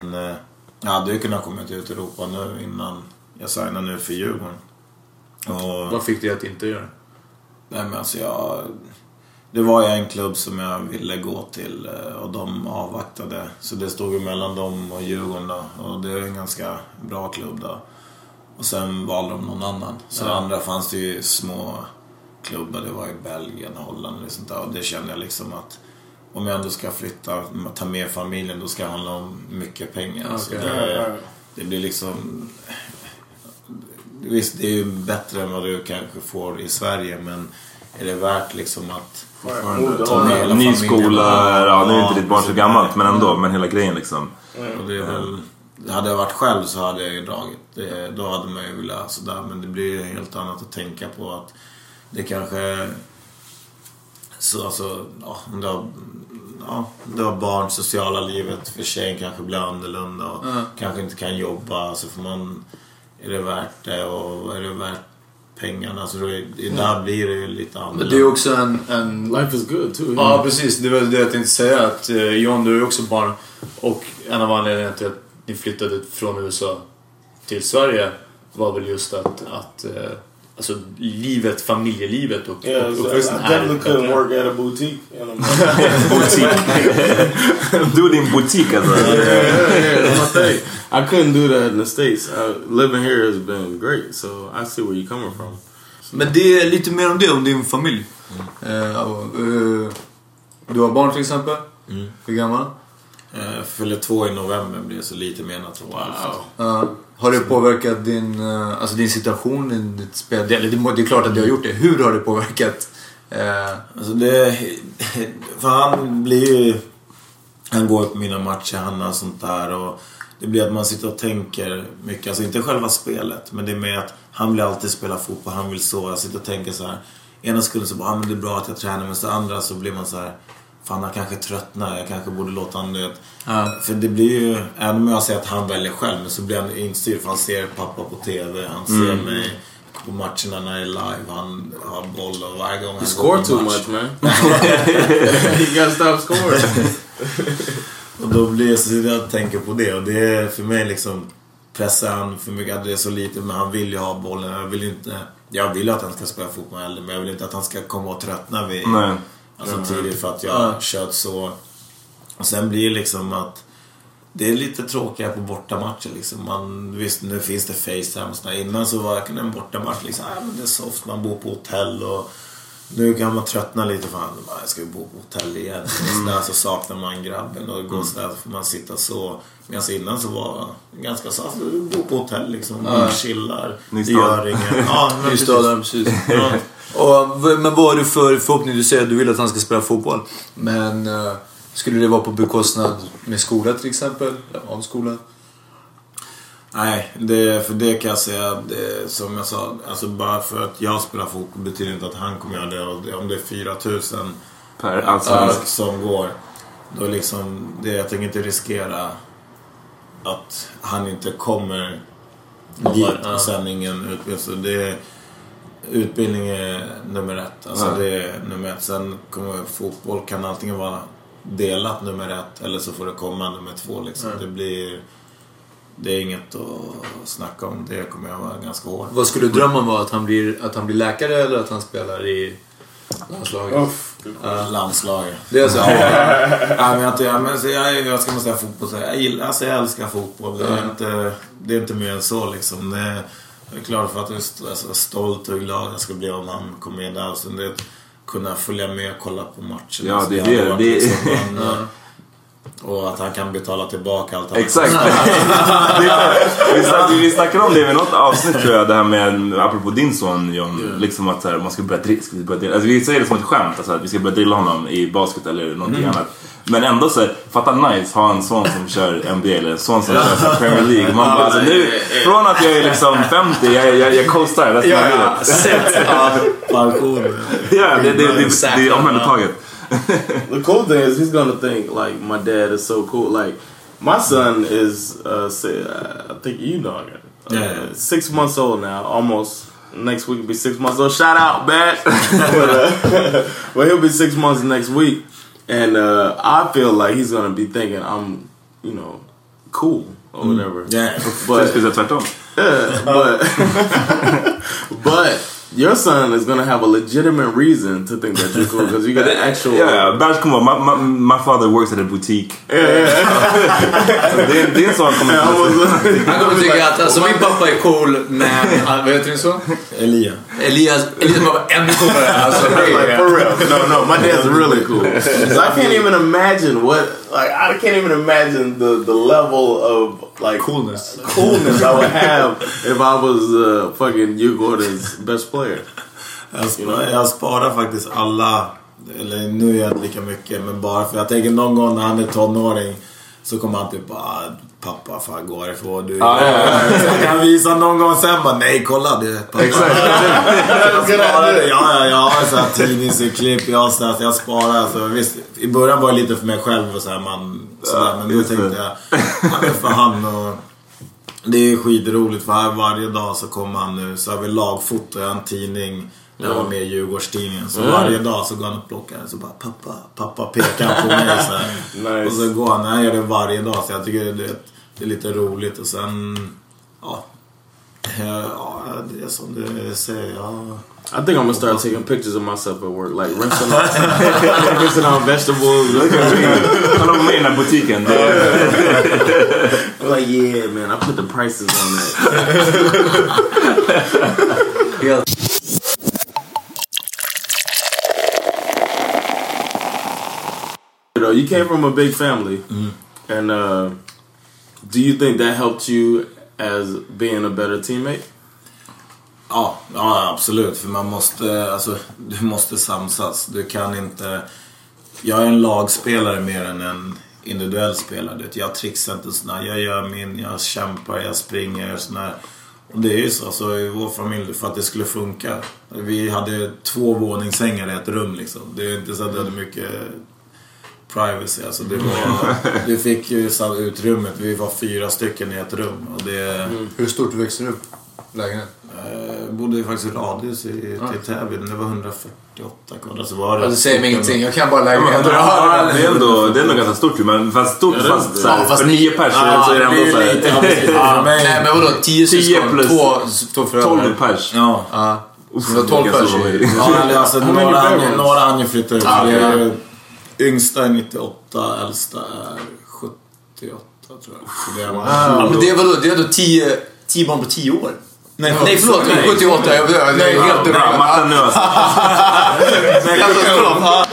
Men, eh, jag hade ju kunnat komma ut i Europa nu innan jag signade nu för Djurgården. Och, Vad fick dig att inte göra? nej men alltså jag... Det var ju en klubb som jag ville gå till eh, och de avvaktade. Så det stod ju mellan dem och Djurgården då. Och det är en ganska bra klubb då. Och sen valde de någon annan. Så det andra fanns det ju små klubbar. Det var i Belgien, Holland och sånt där. Och det kände jag liksom att om jag ändå ska flytta, ta med familjen, då ska det handla om mycket pengar. Så Okej. det, det blir liksom... Visst, det är ju bättre än vad du kanske får i Sverige, men är det värt liksom att ta med hela Ny skola, ja nu är inte ditt barn så så- gammalt men ändå. Men hela grejen liksom. Och det är väl, hade jag varit själv så hade jag ju dragit. Det, då hade man ju velat sådär. Men det blir ju helt annat att tänka på att det kanske... Så alltså, ja, om du har, ja, du har barn, sociala livet för tjejen kanske blir annorlunda och kanske inte kan jobba. Så får man... Är det värt det och är det värt pengarna? Så då är, där blir det ju lite annorlunda. Men det är också en... en Life is good too. Ja, precis. Det var det jag tänkte säga. Att, eh, John, du är ju också barn. Och en av anledningarna till att ni flyttade från USA till Sverige var väl just att, att eh, alltså, livet, familjelivet och, Yeah, och so I uppväxten definitely couldn't work at a boutique. Du och din butik alltså. yeah, my thing. I couldn't do that in the states. Uh, living here has been great, so I see where you're coming from. Men det är lite mer om det, om din familj. Eh, och, eh, du har barn till exempel. Hur gammal? Eh, fyller två i november blir det så lite mer än två. Wow. Har det påverkat din, eh, alltså din situation, din, ditt spel? Det, det, är klart att det har gjort det. Hur har det påverkat? Eh, Alltså det... För han blir ju... Han går på mina matcher, han har sånt där och... Det blir att man sitter och tänker mycket. Alltså inte själva spelet, men det är mer att han vill alltid spela fotboll, han vill så. Jag sitter och tänker så här. Ena sekunden så bara, ah, men det är bra att jag tränar, men så andra så blir man så här. Fan han kanske tröttnar, jag kanske borde låta honom. Ja. För det blir ju, även om jag säger att han väljer själv, men så blir han instyrd för han ser pappa på TV, han ser Mm. mig på matcherna när det är live, han har boll och varje gång han You score too match. much, man. you gotta stop scoring. Och då blir jag så jag tänker på det och det är för mig liksom pressar han för mycket, det är så lite men han vill ju ha bollen. Jag vill inte, jag vill att han ska spela fotboll heller men jag vill inte att han ska komma och tröttna vid, Nej. Alltså tidigt för att jag har kört så. Och sen blir det liksom att det är lite tråkigare på bortamatcher liksom. Man, visst, nu finns det Facetime och sådär. Innan så var det en bortamatch liksom, ah, men det är soft, man bor på hotell och nu kan man tröttna lite att jag ska bo på hotell igen. Och sådär, så saknar man grabben och går sådär så får man sitta så. Medan innan så var det ganska så, alltså, du bor på hotell liksom, man chillar, det gör inget. Ja, men precis. det, precis. Ja. Och, men vad har du för förhoppning? Du säger att du vill att han ska spela fotboll. Men eh, skulle det vara på bekostnad med skola till exempel? Av skolan? Nej, det, för det kan jag säga, det, som jag sa, alltså bara för att jag spelar fotboll betyder inte att han kommer göra det. Och det om det är 4000 Per allsvensk. som går, då liksom, det, jag tänker inte riskera att han inte kommer dit och sen ingen utbildning. Så det, utbildning är nummer ett. Alltså Ja. det är nummer ett. Sen kommer fotboll kan antingen vara delat nummer ett eller så får det komma nummer två. Liksom. Det blir... Det är inget att snacka om. Det kommer jag vara ganska hård. Vad skulle drömmen vara? Att han blir, att han blir läkare eller att han spelar i landslaget? Landslaget. Det är så? Ja, men jag, jag, men, så jag, jag ska nog säga fotboll. Jag, gillar, alltså jag älskar fotboll. Det är, inte, det är inte mer än så liksom. Det, är- jag är klart för att jag är alltså, stolt och glad jag ska bli om han kommer in där. Så det, kunna följa med och kolla på matchen. Ja, Alltså, det är det. liksom en, Och att han kan betala tillbaka allt han Exakt. vi, vi snackade om det i något avsnitt tror jag, det här med, apropå din son John, liksom att så här, man ska börja drilla, ska vi börja drilla? Alltså vi säger det som ett skämt, alltså, att vi ska börja drilla honom i basket eller någonting annat. Men ändå så fatta nice ha en son som kör NBA eller en son som kör Premier League. Man bara, alltså, nu, från att jag är liksom 50, jag, jag, jag coastar resten av livet. Ja. Det, det, det, det, det är omhändertaget. the cool thing is he's gonna think like my dad is so cool. Like my son is, uh, say, uh, I think you know, uh, Yeah. six months old now. Almost next week will be six months old. Shout out, Bat. but, uh, but he'll be six months next week, and uh, I feel like he's gonna be thinking I'm, you know, cool or whatever. Yeah. Jag But skulle säga tvärtom. yeah, but but your son is gonna have a legitimate reason to think that you're cool because you got an actual. Ja, Berns kommer vara, my, my, my father works at a boutique. det, är- det är en sån kommer I was, Han kommer tycka att alltså, min pappa är cool, men... Vad heter det så? Elia. Elias, Elias var ännu coolare. Alltså, det like är, for real. No, no, my dad's really cool. So I can't even imagine what like I can't even imagine the the level of like Coolness. coolness I would have if I was uh, fucking you Gordon's best player. Jag, sparar, jag sparar faktiskt alla, eller nu är jag inte lika mycket, men bara för jag tänker någon gång när han är tonåring så kommer han typ bara Pappa, fan gå härifrån. Du, Ja, ja, ja. Så kan visa någon gång sen bara nej kolla du. Pappa. Exakt. Jag sparar det. Ja, ja, jag har så här tidningsurklipp, jag så här, jag sparar. Så visst, I början var det lite för mig själv och så här, man, så där, men det. tänkte jag, för han och... Det är skitroligt för här varje dag så kommer han nu, så vi lagfoto, jag en tidning. Jag var med i Djurgårdstidningen. Så varje dag så går han och plockar så bara pappa, pappa pekar på mig så här. Nice. Och så går han, han gör det varje dag så jag tycker det, är- det är lite roligt och sen, ja. Ja, det är som du säger. Ja. I think I'm gonna start taking pictures of myself at work, like rinsing off, rinsing off vegetables. Look at me. Kolla på mig i den här butiken. I'm like, yeah, man, I put the prices on that. Helt, You came from a big family, and uh, do you think that helped you as being a better teammate? Ja, ja, absolut. För man måste, alltså, du måste samsas. Du kan inte... Jag är en lagspelare mer än en individuell spelare. Jag trixar inte sådär. Jag gör min, jag kämpar, jag springer, gör sådär. Och det är ju så alltså, i vår familj, för att det skulle funka. Vi hade två våningssängar i ett rum liksom. Det är inte så att det hade mycket... privacy. Alltså det var, du fick ju utrymmet. Vi var fyra stycken i ett rum. Och det, Hur stort växer du upp? Lägenhet? eh, bodde ju faktiskt i radhus i, till Täby. Det var 148 kvadrat. Så var Ja, det säger mig ingenting. Jag kan bara lägenheter. Ja, det är ändå, det är ändå ganska stort men fast stort Ja, fast, så ja, här, fast för nio pers Ja, så är det ändå såhär... för mig. Nej men vadå? 10 10 syskon? plus Två, två föräldrar? 12 pers. Ja. Ja. Uff, Så det var 12 vilka pers Ja, men alltså, några hann ju flytta ut. Yngsta är 98, äldsta är 78 tror jag. Så det är, Ja, men det är vadå? Det är ändå 10, 10 barn på 10 år? Nej, Nej förlåt, nej. 78. Jag, jag, jag är helt dum. Bra, Martin. Katastrof.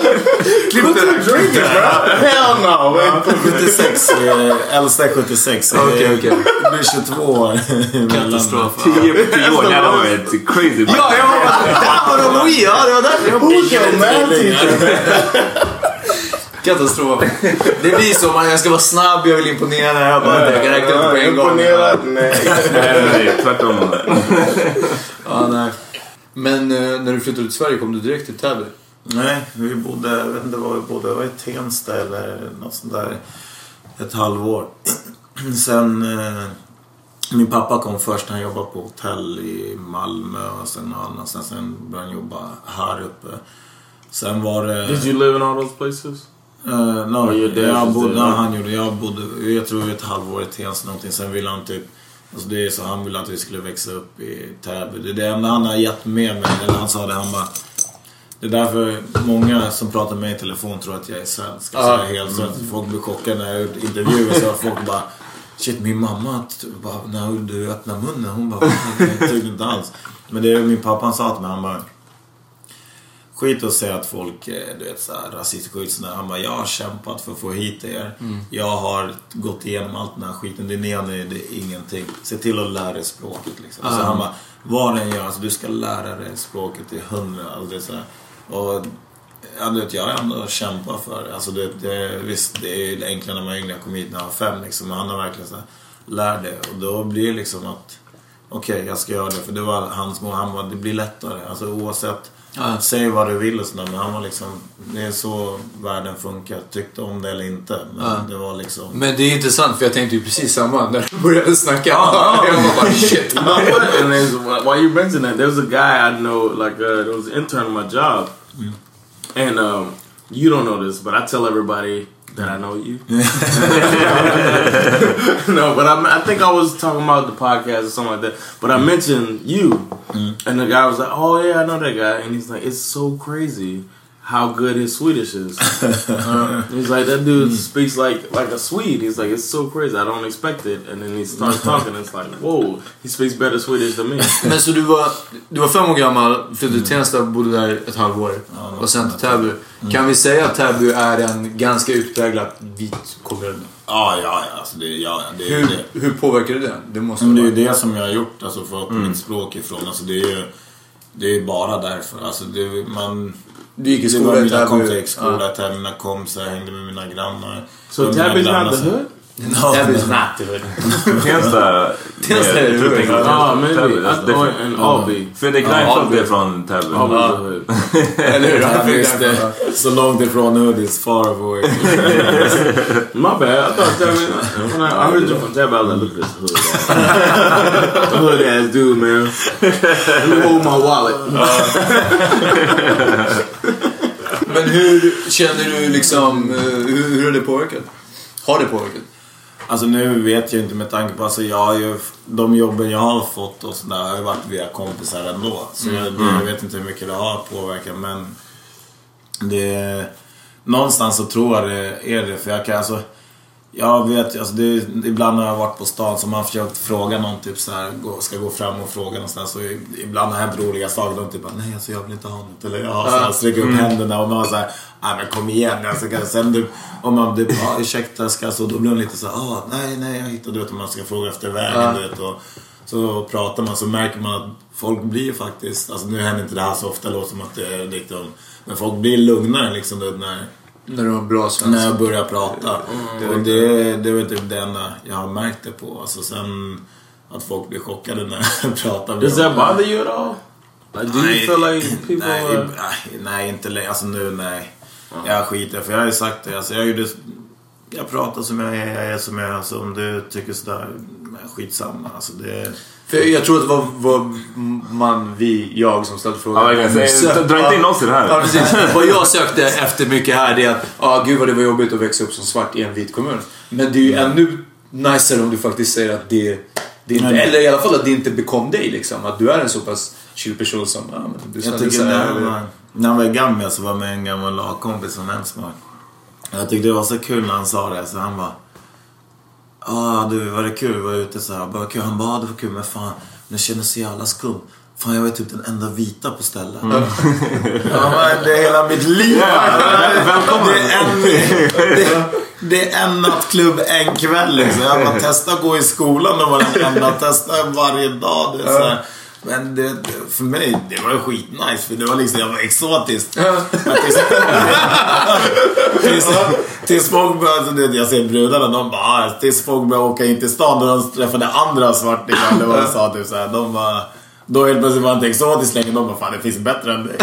Klipp det där. Hell no. man. 76, eh, äldsta är 76. så Okej, det- okej. Det blir 22 år. Katastrof. 10 på 10 år, det hade varit crazy. Ja, jag var. Där var de Ja, det var därför jag Who's your math teacher? Katastrof. Det blir så. Man, jag ska vara snabb, jag vill imponera. Jag bara, jag kan räkna upp på en gång. Imponerad? Nej. Nej, nej, tvärtom. Ja, nej. Men eh, när du flyttade till Sverige, kom du direkt till Täby? Nej, vi bodde, jag vet inte var vi bodde, det var i Tensta eller något sånt där. Ett halvår. Sen, eh, min pappa kom först, han jobbade på hotell i Malmö och sen någon annanstans. Sen började han jobba här uppe. Sen var det... Did you live in all those places? Uh, no, your dad jag bodde, han gjorde, jag bodde, jag tror ett halvår i Tensta någonting. Sen ville han typ, alltså det är så, han ville att vi skulle växa upp i Täby. Det är det enda han har gett med mig, eller han sa det, han bara det är därför många som pratar med mig i telefon tror att jag är svensk. Alltså Ja. jag är helt svensk. Folk blir chockade när jag gjort intervjuer så folk bara Shit min mamma, bara, när du öppnar munnen, hon bara jag tyckte inte alls. Men det är min pappa han sa till mig, han bara Skit och säga att folk är du vet, så här, rasistskit sådär. Han bara, jag har kämpat för att få hit er. Jag har gått igenom allt den här skiten. Det gör nu, det är ingenting. Se till att lära dig språket liksom. Så han bara, vad den gör, alltså, du ska lära dig språket till hundra. Alltså, är så här. Och Ja, du vet, jag har ändå kämpat för det. Alltså det, det, visst, det är ju enklare när man är yngre. Jag kom hit när jag var fem liksom. Men han har verkligen så här, lär det. Och då blir det liksom att okej, jag ska göra det. För det var hans mål. Han var det blir lättare. Alltså oavsett. Ja. Säg vad du vill och sådär. Men han var liksom, det är så världen funkar. Tyckte om det eller inte. Men Ja. det var liksom. Men det är intressant för jag tänkte ju precis samma när du började snacka. Ja, ja. Jag var bara shit. What? And then while you mention that, there's a guy I know, like uh, there was an intern on my job, and um, you don't know this, but I tell everybody that I know you. no, but I, I think I was talking about the podcast or something like that. But I mm. mentioned you, mm. and the guy was like, "Oh yeah, I know that guy," and he's like, "It's so crazy." How good his Swedish is. Uh, he's like that dude speaks like like a Swede. He's like it's so crazy. I don't expect it. And then he starts talking. It's like whoa, he speaks better Swedish than me. Men så du var, du var fem år gammal, flyttade till Tensta och bodde där ett halvår. och sen till Täby. Kan vi säga att Täby är en ganska utpräglat vit kommun? Ja, ja, ja. Alltså det, ja, det ju det. Hur, hur påverkar det det? Det måste Men det är ju det som jag har gjort, alltså fått mitt språk ifrån. Alltså det är ju det är ju bara därför. Alltså det, man, Du gick i det skola var i mina Täby. i Ja. skola i Täby, mina kompisar, hängde med mina grannar. So Och mina Tabby's hood? Ja, Täby's not. Tensta... Är det är- maybe. Täby, or, different. and Albee. Fredrik Ja, Reinfeldt är från Täby. Eller hur? Ja, Han det. Så långt ifrån hood is far away. My bad. I thought Tabby. When I, heard you from Tabby, I was like, look at this hood. hood ass dude, man. Let me hold my wallet. Men hur känner du liksom, eh, hur, hur har det påverkat? Har det påverkat? Alltså nu vet jag inte med tanke på, alltså jag har ju, de jobben jag har fått och sådär har ju varit via kompisar ändå. Så jag, det, jag vet inte hur mycket det har påverkat men det, någonstans så tror jag det är det. För jag kan alltså, jag vet alltså det, ibland har jag varit på stan så man har försökt fråga någon typ så här, ska gå fram och fråga någonstans. Så ibland har det hänt roliga saker. De typ bara, nej alltså jag vill inte ha något. Eller jag har så här, sträcker upp händerna och man såhär, nej men kom igen. Alltså, kan- sen du, om man typ, ja ursäkta ska så då blir de lite så här, ah, nej nej jag hittade, vet om man ska fråga efter vägen du vet. Och, så pratar man så märker man att folk blir faktiskt, alltså nu händer inte det här så ofta, låter som att det är liksom, men folk blir lugnare liksom när När du har bra när svenska? jag börjar prata. och det, det väl typ det enda jag har märkt det på. Alltså sen att folk blir chockade när jag pratar Does that bother you at all? Like, do you Nej, feel like people nej, are... nej, nej, inte längre. Alltså nu, nej. Jag skiter för jag har ju sagt det. Alltså, jag, gjorde, jag pratar som jag är, jag är som jag är. Alltså, om du tycker sådär, skitsamma. Alltså, det, jag tror att det var, var man, vi, jag som ställde frågan. Ja. Så, Så- dra inte in oss i det här. Ja, precis. Vad jag sökte efter mycket här det är att, ja gud vad det var jobbigt att växa upp som svart i en vit kommun. Men det är ju ännu nicer om du faktiskt säger att det, det inte, eller i alla fall att det inte bekom dig liksom. Att du är en så pass chill person som, ja men du Jag tycker när, han var- när han var i Gambia så var jag med en gammal lagkompis som Ensmar. Jag tyckte det var så kul när han sa det. Så han bara... Ja du, var det kul? Var ute så här. Bara, kul. Han bara, "Ja, det var kul men fan, det kändes så jävla skum. Fan jag var typ den enda vita på stället. Ja men det är hela mitt liv. välkommen. Det är en, det, det är en nattklubb en kväll liksom. Jag bara testa att gå i skolan och vara den enda. Testa varje dag. Det är så här. Men det, för mig, det var ju skitnice för det var liksom, jag var exotiskt. Men tills, tills, tills folk började, alltså, jag ser brudarna, de bara, ah, tills folk började åka in till stan och de träffade andra svartingar. Var sa typ såhär, de bara, då helt plötsligt var jag inte exotisk längre. De bara, fan det finns bättre än dig.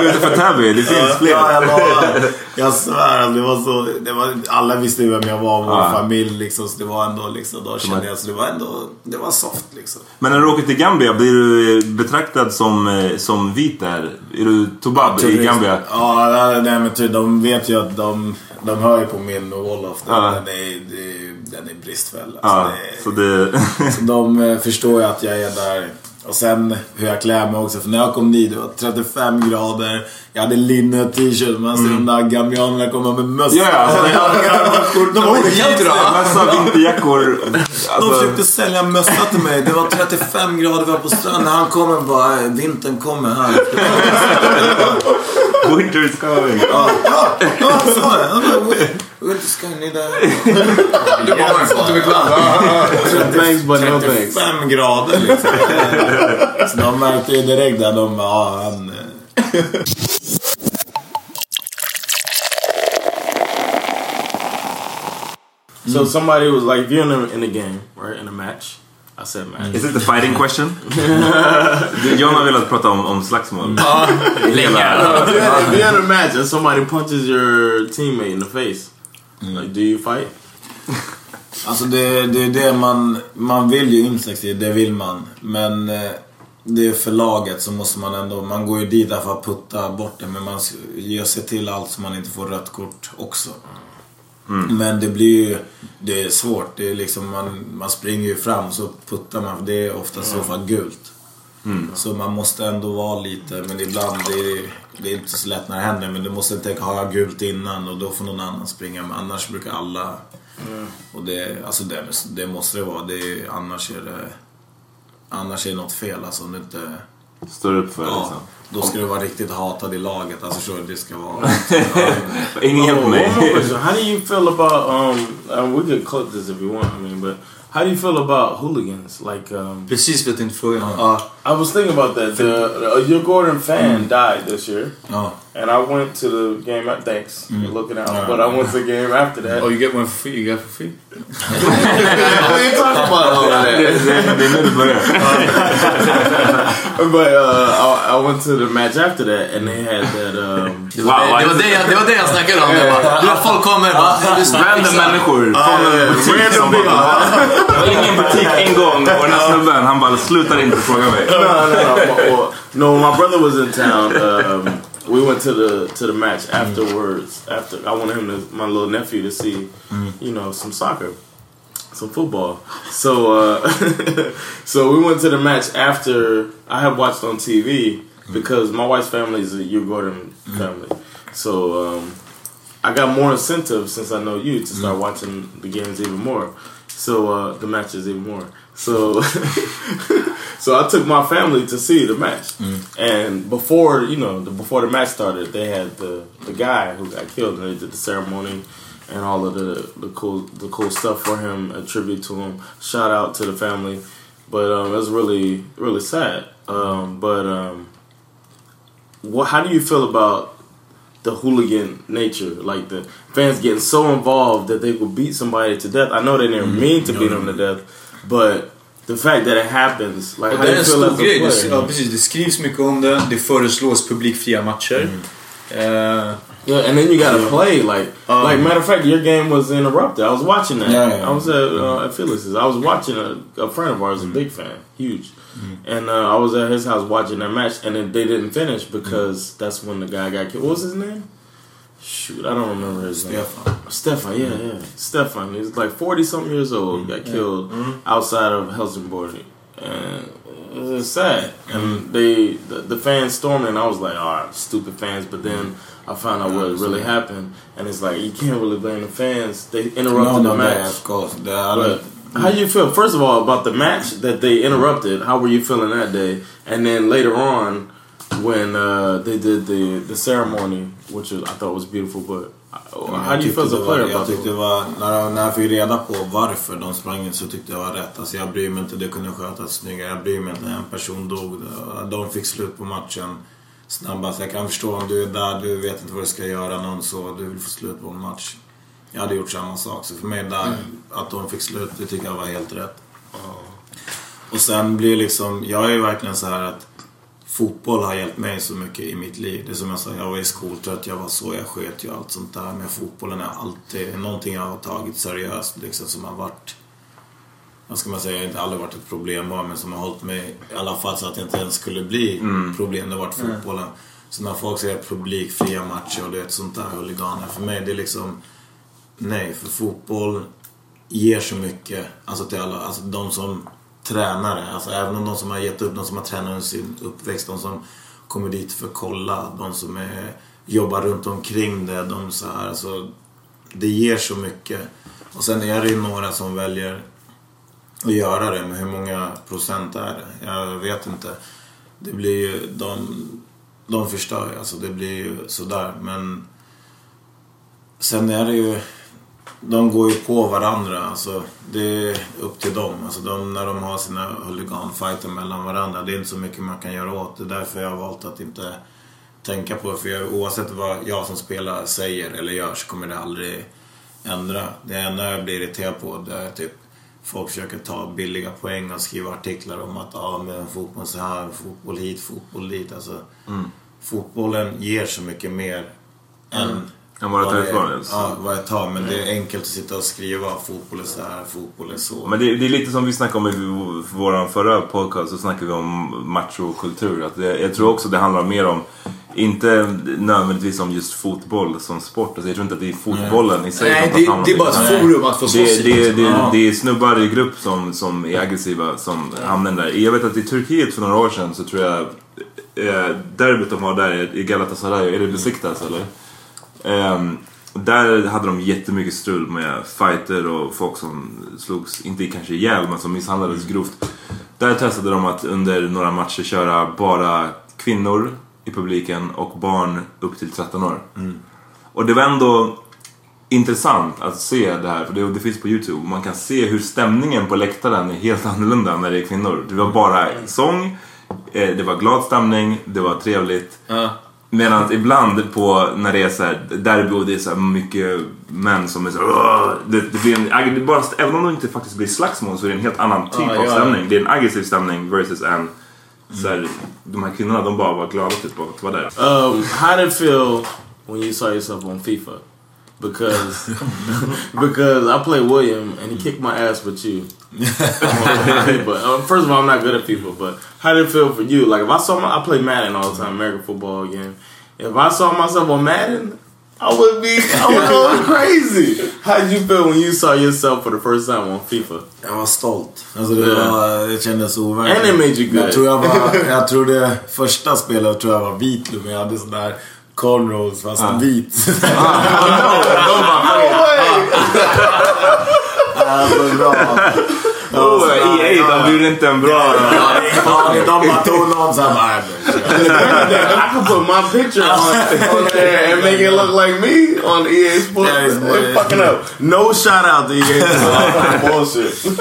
Utanför Täby, det finns fler. Ja, jag lovar. Jag svär, alltså, det var så, det var, alla visste ju vem jag var och vår familj liksom. Så det var ändå liksom, då kände jag, så det var ändå, det var soft liksom. Men när du åker till Gambia, blir du betraktad som, eh, som vit där? Är du tobab i Gambia? Ja, nej men ty, de vet ju att de, de hör ju på min och Wolof. Ja. den, är, det- den är bristfällig. Ja, Alltså, det, så det... så de eh, förstår ju att jag är där. Och sen hur jag klär mig också. För när jag kom dit, det var 35 grader. Jag hade linne t-shirt. Man ser de där gambianerna komma med mössa. Mm. Ja, ja. De var skitbra. Massa vinterjackor. De Alltså, försökte sälja mössa till mig. Det var 35 grader, vi var på stranden. Han kommer bara, "Eh, vintern kommer här. winter is coming. Ja, han sa det. Han bara, "We- Winter sky need a... Du bara, no thanks. 35 grader liksom. Så de märkte ju direkt där, de bara, ja han... So somebody was like, if you're in a, in a game, right, in a match. I said match. Is it the fighting question? John har velat prata om, om slagsmål. Länge. if, you're, in a match and somebody punches your teammate in the face, like, do you fight? Alltså det, det är det man, man vill ju i, det vill man. Men eh, det är för laget så måste man ändå, man går ju dit för att putta bort det men man gör sig till allt så man inte får rött kort också. Men det blir ju, det är svårt. Det är liksom, man, man springer ju fram så puttar man, för det är ofta så fall gult. Så man måste ändå vara lite, men ibland det är det är inte så lätt när det händer. Men du måste tänka, har jag gult innan och då får någon annan springa. Men annars brukar alla... Och det, alltså det, det måste det vara. Det annars är det... Annars är det något fel alltså. Om du inte... Står upp för Ja, liksom. Då ska du vara riktigt hatad i laget. Alltså så det ska vara. Ingen hjälp mig. How do you feel about um? we could clip this if you want. I mean, but how do you feel about hooligans? Like um, Precis vet inte frågan. Ja. I was thinking about that. The, the your Gordon fan died this year, Ja. and I went to the game. uh, Thanks for looking out, Yeah. but I went to the game after that. Oh, you get one for free, you get for free. we ain't talking about all of Det, that. det, det är nu det börjar. but uh, I, I went to the match after that, and they had that. Um, Det var, det, det, var det, jag, det var det jag snackade om. Jag bara, du folk kommer bara, Random människor från en butik som. Det var ingen butik en gång och den här snubben han bara slutar inte fråga mig. no, no, no. Well, no, when my brother was in town, um, we went to the to the match afterwards. After I wanted him to, my little nephew, to see, you know, some soccer, some football. So, uh, so we went to the match after I had watched on TV because my wife's family is a Hugh Gordon family. So um, I got more incentive since I know you to start watching the games even more. So uh, the matches even more. So so I took my family to see the match. And before you know, the, before the match started, they had the the guy who got killed, and they did the ceremony and all of the the cool the cool stuff for him, a tribute to him. Shout out to the family. But um, it was really really sad. Um, but um, what? How do you feel about the hooligan nature, like the fans getting so involved that they will beat somebody to death. I know they didn't mm-hmm. mean to beat them to death, but the fact that it happens, like Och how det do är you en feel stor as a grej. Det, player? ja, precis, det skrivs mycket om det. Det föreslås publikfria matcher. Eh, mm-hmm. uh, Yeah, and then you gotta play like um, like matter of fact, your game was interrupted. I was watching that. Yeah, yeah. I was at, uh, mm-hmm. at Felix's. I was watching a, a friend of ours, a big fan, huge, Mm. and uh, I was at his house watching that match, and they didn't finish because that's when the guy got killed. What was his name? Shoot, I don't remember his name. Stefan. Stefan, yeah, yeah, Stefan. He's like forty something years old. Got killed outside of Helsingborg, and it's sad. And they, the, the fans stormed, and I was like, "All right, stupid fans." But then I found out what really happened, and it's like you can't really blame the fans. They interrupted No, the match. yeah, of course. But how you feel? First of all, about the match that they interrupted. How were you feeling that day? And then later on, when uh, they did the the ceremony, which was, I thought was beautiful. But uh, how do you feel as a player Jag tyckte var, när, när jag fick reda på varför de sprang så tyckte jag var rätt. Alltså jag bryr mig inte, det kunde skötas snyggare. Jag bryr mig inte, en person dog. De fick slut på matchen snabbast. Jag kan förstå om du är där, du vet inte vad du ska göra, någon så, du vill få slut på en match. Jag hade gjort samma sak. Så för mig där, att de fick slut, det tycker jag var helt rätt. Och sen blir liksom, jag är ju verkligen så här att fotboll har hjälpt mig så mycket i mitt liv. Det är som jag sa, jag var i skoltrött, jag var så, jag sket ju allt sånt där. Men fotbollen är alltid någonting jag har tagit seriöst liksom som har varit vad ska man säga, inte aldrig varit ett problem bara, men som har hållit mig i alla fall så att det inte ens skulle bli problem. Det har varit fotbollen. Så när folk säger publikfria matcher och det är sånt där huliganer. För mig det är liksom, nej, för fotboll ger så mycket. Alltså till alla, alltså de som tränare, alltså även om de som har gett upp, de som har tränat under sin uppväxt, de som kommer dit för att kolla, de som är, jobbar runt omkring det, de så här, alltså det ger så mycket. Och sen är det ju några som väljer att göra det, men hur många procent är det? Jag vet inte. Det blir ju, de, de förstör ju, alltså det blir ju sådär. Men sen är det ju, de går ju på varandra. Alltså, det är upp till dem. Alltså, de, när de har sina huliganfighter mellan varandra. Det är inte så mycket man kan göra åt. Det är därför jag har valt att inte tänka på det. För jag, oavsett vad jag som spelare säger eller gör så kommer det aldrig ändra. Det enda jag blir irriterad på det är typ folk försöker ta billiga poäng och skriva artiklar om att ah, men fotboll så här, fotboll hit, fotboll dit. Alltså, Fotbollen ger så mycket mer än Än vad det tar ifrån. Ja, vad jag tar. Men det är enkelt att sitta och skriva fotboll är så här, fotboll är så. Men det, det är lite som vi snackade om i vår förra podcast, så snackade vi om machokultur. Att det, jag tror också det handlar mer om, inte nödvändigtvis om just fotboll som sport. Alltså jag tror inte att det är fotbollen i sig Nej, det, det är bara ett forum att få slåss Det, i. det, det, Ja. det är snubbar i grupp som, som är aggressiva som hamnar där. Jag vet att i Turkiet för några år sedan så tror jag eh, derbyt de har där i Galatasaray, är det Besiktas eller? Ehm, där hade de jättemycket strul med fighter och folk som slogs, inte kanske ihjäl, men som misshandlades grovt. Där testade de att under några matcher köra bara kvinnor i publiken och barn upp till 13 år. Och det var ändå intressant att se det här, för det, det finns på Youtube. Man kan se hur stämningen på läktaren är helt annorlunda när det är kvinnor. Det var bara sång, eh, det var glad stämning, det var trevligt. Ja. Medan ibland på när det är så här derby och det är så mycket män som är så det, det blir en, det bara, Även om det inte faktiskt blir slagsmål så är det en helt annan typ Ja, av ja. stämning. Det är en aggressiv stämning versus en så här, de här kvinnorna de bara var glada typ att vara där. Um, how did it feel when you saw yourself on FIFA? Because because I play William and he kicked my ass with you. but uh, first of all, I'm not good at FIFA. But how did it feel for you? Like if I saw my, I play Madden all the time, American football game. If I saw myself on Madden, I would be, I would go crazy. How did you feel when you saw yourself for the first time on FIFA? Jag var stolt. Alltså det, Ja. var, det kändes overkligt. And it made you good. Jag tror jag var, jag tror det första spelet tror jag var vitlum. Jag hade sån där cornrows fast vit. Så bra. Oh, EA, de blir inte en bra... De bara tog någon såhär bara... I could put my picture on, on there and make it look like me on EA Sports. They're fucking up. No shout out to EA Sports. Bullshit.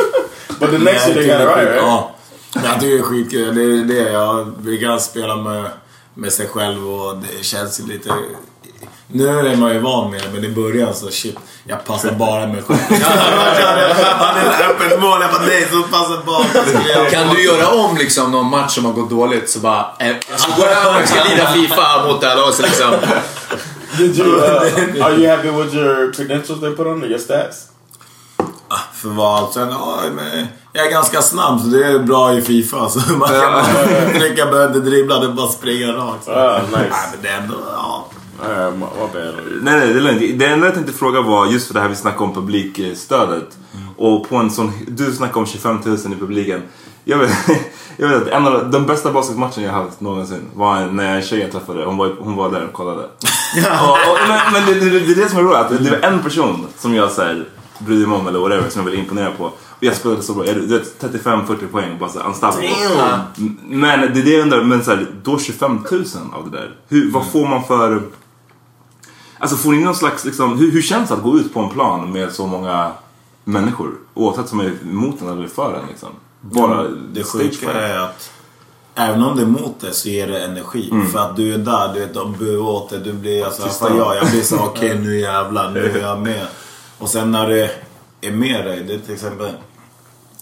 But the next year they got it right, right? Ja. Jag tycker det är skitkul. Det är det. Jag brukar spela med, med sig själv och det känns lite... Nu är man ju van med det, men i början så shit, jag passar bara mig själv. Han är öppet mål, jag bara nej, så passar bara. Kan du göra om liksom någon match som har gått dåligt så bara... Eh, jag ska gå hem och jag ska lira Fifa mot det här laget liksom. Did you, uh, are you happy with your credentials they put on there, your stats? För vad? Sen, ja, men jag är ganska snabb så det är bra i Fifa. Så man kan bara trycka, behöver inte dribbla, det är bara springa rakt. Så. Ah, nice. Nej, men det är ändå, ja. Bad. Nej, nej, det är lugnt. Det enda jag tänkte fråga var just för det här vi snackade om publikstödet. Och på en sån, du snackade om 25 000 i publiken. Jag vet, jag vet att en av de bästa basketmatchen jag haft någonsin var när en tjej jag träffade, hon var, hon var där och kollade. och, och, men men det, det, det är det som är roligt, att det var en person som jag så här, brydde mig om eller whatever, som jag ville imponera på. Och jag spelade så bra, jag, du vet 35-40 poäng, bara såhär unstoppable. Men det är det jag undrar, men så här, då 25 000 av det där. Hur, vad får man för... Alltså får ni någon slags, liksom, hur, hur känns det att gå ut på en plan med så många människor? Oavsett som är emot en eller för en liksom. Bara Det stage sjuka är att även om det är emot det så ger det energi. För att du är där, du vet, de buar åt det. Du blir alltså, för jag, jag blir så okej nu jävlar, nu är jag med. Och sen när det är med dig, det är till exempel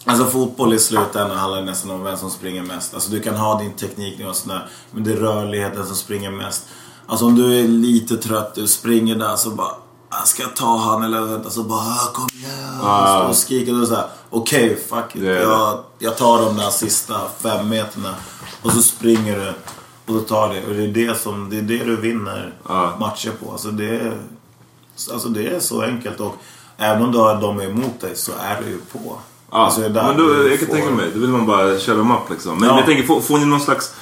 Alltså fotboll i slutändan handlar nästan om vem som springer mest. Alltså du kan ha din teknik och sådär, men det är rörligheten som springer mest. Alltså om du är lite trött, du springer där så bara "Ah, Ska jag ta han eller vänta? Så bara "Ah, kom igen. Ah. Och skriker du såhär. Okej, fuck it. Det. Jag, jag tar de där sista fem meterna. Och så springer du. Och så tar det. Och det är det, som, det, är det du vinner Ja. matcher på. Alltså det, är, alltså det är så enkelt. Och även om du har dem emot dig så är du ju på. Ja, Alltså, men då, du jag kan får- tänka mig, då vill man bara köra dem upp liksom. Men Ja. jag tänker, får, får ni någon slags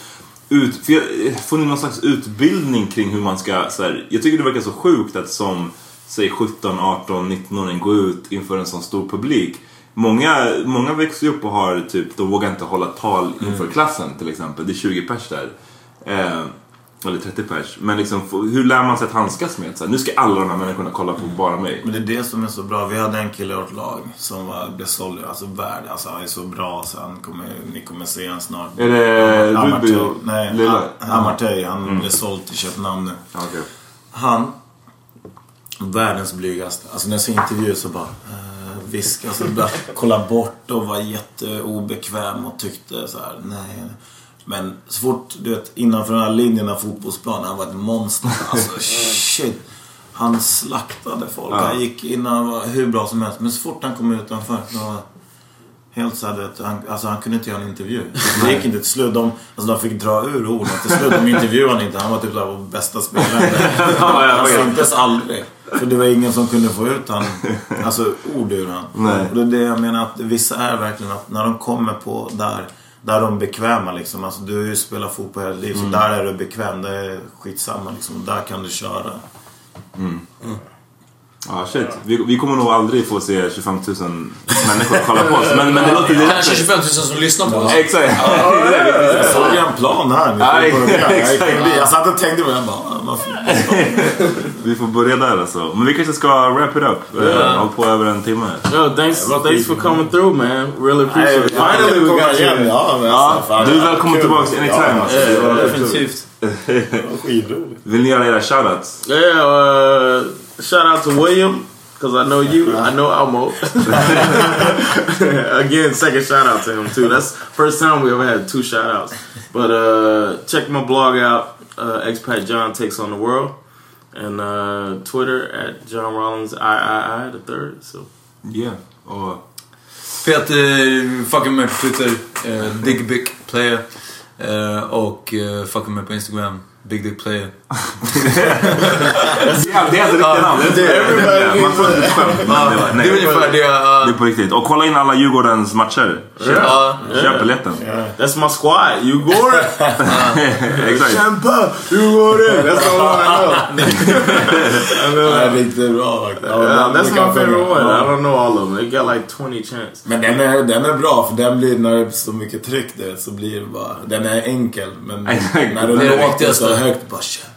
ut, för jag, får ni någon slags utbildning kring hur man ska, så här, jag tycker det verkar så sjukt att som, säg 17, 18, 19-åring gå ut inför en sån stor publik. Många, många växer upp och har typ, de vågar inte hålla tal inför Mm. klassen till exempel. Det är 20 pers där. Eh, eller 30 pers. Men liksom, hur lär man sig att handskas med? Så här, Nu ska alla de här människorna kolla på bara mig. Men det är det som är så bra. Vi hade en kille i vårt lag som var, blev såld, alltså värd. Alltså han är så bra så han kommer, ni kommer se honom snart. Är det Ruby och nej, Lilla? Amartey. Han blev såld till Köpenhamn nu. Okej. Han, världens blygaste. Alltså när jag ser intervjuer så bara uh, viska, så bara kolla bort och var jätteobekväm och tyckte så här, nej. Men så fort, du vet, innanför den här linjen av fotbollsplanen, han var ett monster. Alltså shit. Han slaktade folk. Han gick innan han var hur bra som helst. Men så fort han kom utanför, då var Helt så här, han, alltså han kunde inte göra en intervju. Det gick inte till slut. De, alltså de fick dra ur orden. Till slut de intervjuade han inte. Han var typ där vår bästa spelare. Han syntes aldrig. För det var ingen som kunde få ut han, alltså ord ur han. Nej. Och det är det jag menar att vissa är verkligen att när de kommer på där, där de är bekväma liksom. Alltså du har ju spelat fotboll hela livet. Så där är du bekväm. Det är skitsamma liksom. Där kan du köra. Ja, shit. Vi, vi kommer nog aldrig få se 25 000 människor kolla på oss. Men, men det låter... Det Kanske 25 000 som lyssnar på oss. Exakt. Jag såg en plan här. Ja, Vi får börja. Jag, satt och tänkte på det. Jag bara, "Ah? Vi får börja där alltså. Men vi kanske ska wrap it up. Yeah. Håll på över en timme. Yo, thanks, thanks for coming through, man. Really appreciate it. Finally, we got you. Ja, alltså, fan, Du är välkommen tillbaka anytime. Alltså. Det var- Definitivt. Skitroligt. Vill ni göra era shoutouts? Yeah, uh, shout out to William, because I know you, I know Almo. Again, second shout out to him, too. That's first time we ever had two shout outs. But uh, check my blog out, uh, Expat John Takes on the World, and uh, Twitter at John Rollins III, the third. So. Yeah. or Peter fucking på Twitter. Uh, Big Player. Eh, och uh, fucking på Instagram. Big Dick Player. Ja, det är alltså riktiga namn. Det är ungefär det. Det är på riktigt. Och kolla in alla Djurgårdens matcher. Köp, biljetten. That's my squad. Go Exakt. Go there. That's one I know. I är riktigt bra that's my favorite one. I don't know all of them. They got like 20 chants. Men den är, den är bra för den blir, när det är så mycket tryck där så blir det bara, den är enkel men när du Det är det låter viktigaste. Så högt bara kämpa.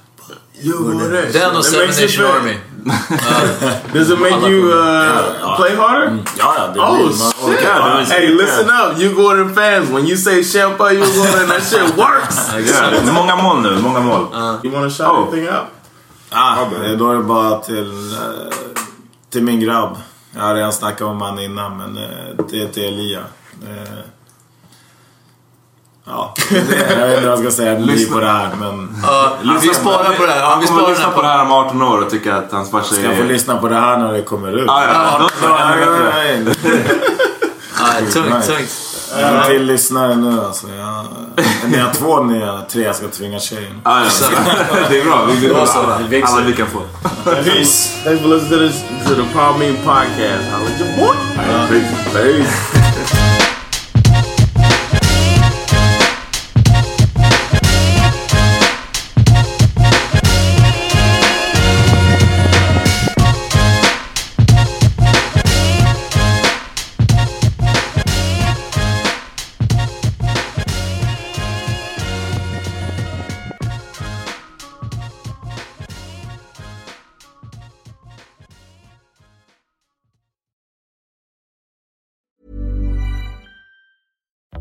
Go there. Den och Seven Nation Army. Does it make you uh, play harder? Ja, ja, det Oh, blir, man shit. orkar. Det Hey, listen up, you Gordon fans. When you say Champa, you Gordon, that shit works. Många mål nu. Många mål. You want to shout Oh. anything out? Ah, då är det bara till, eh, till min grabb. Jag har redan snackat om han innan men eh, det är till Elia. Ja, Jag vet inte vad jag ska säga ny Lyssna. på det här men... Ja, vi sparar på det här. Han vi kommer sparar lyssna på det här. om 18 år och tycka att hans farsa Ska jag få är... lyssna på det här när det kommer ut? Ja. Ja, tungt, tungt. En till lyssnare nu alltså. Jag, ni har två nya, tre jag ska tvinga tjejen. Ja, ja. Det är bra. Vi vill Då så, alla, det vi kan få. Peace. Thanks for listening to this to the Power Mean podcast. Holla at your boy. Peace. Peace.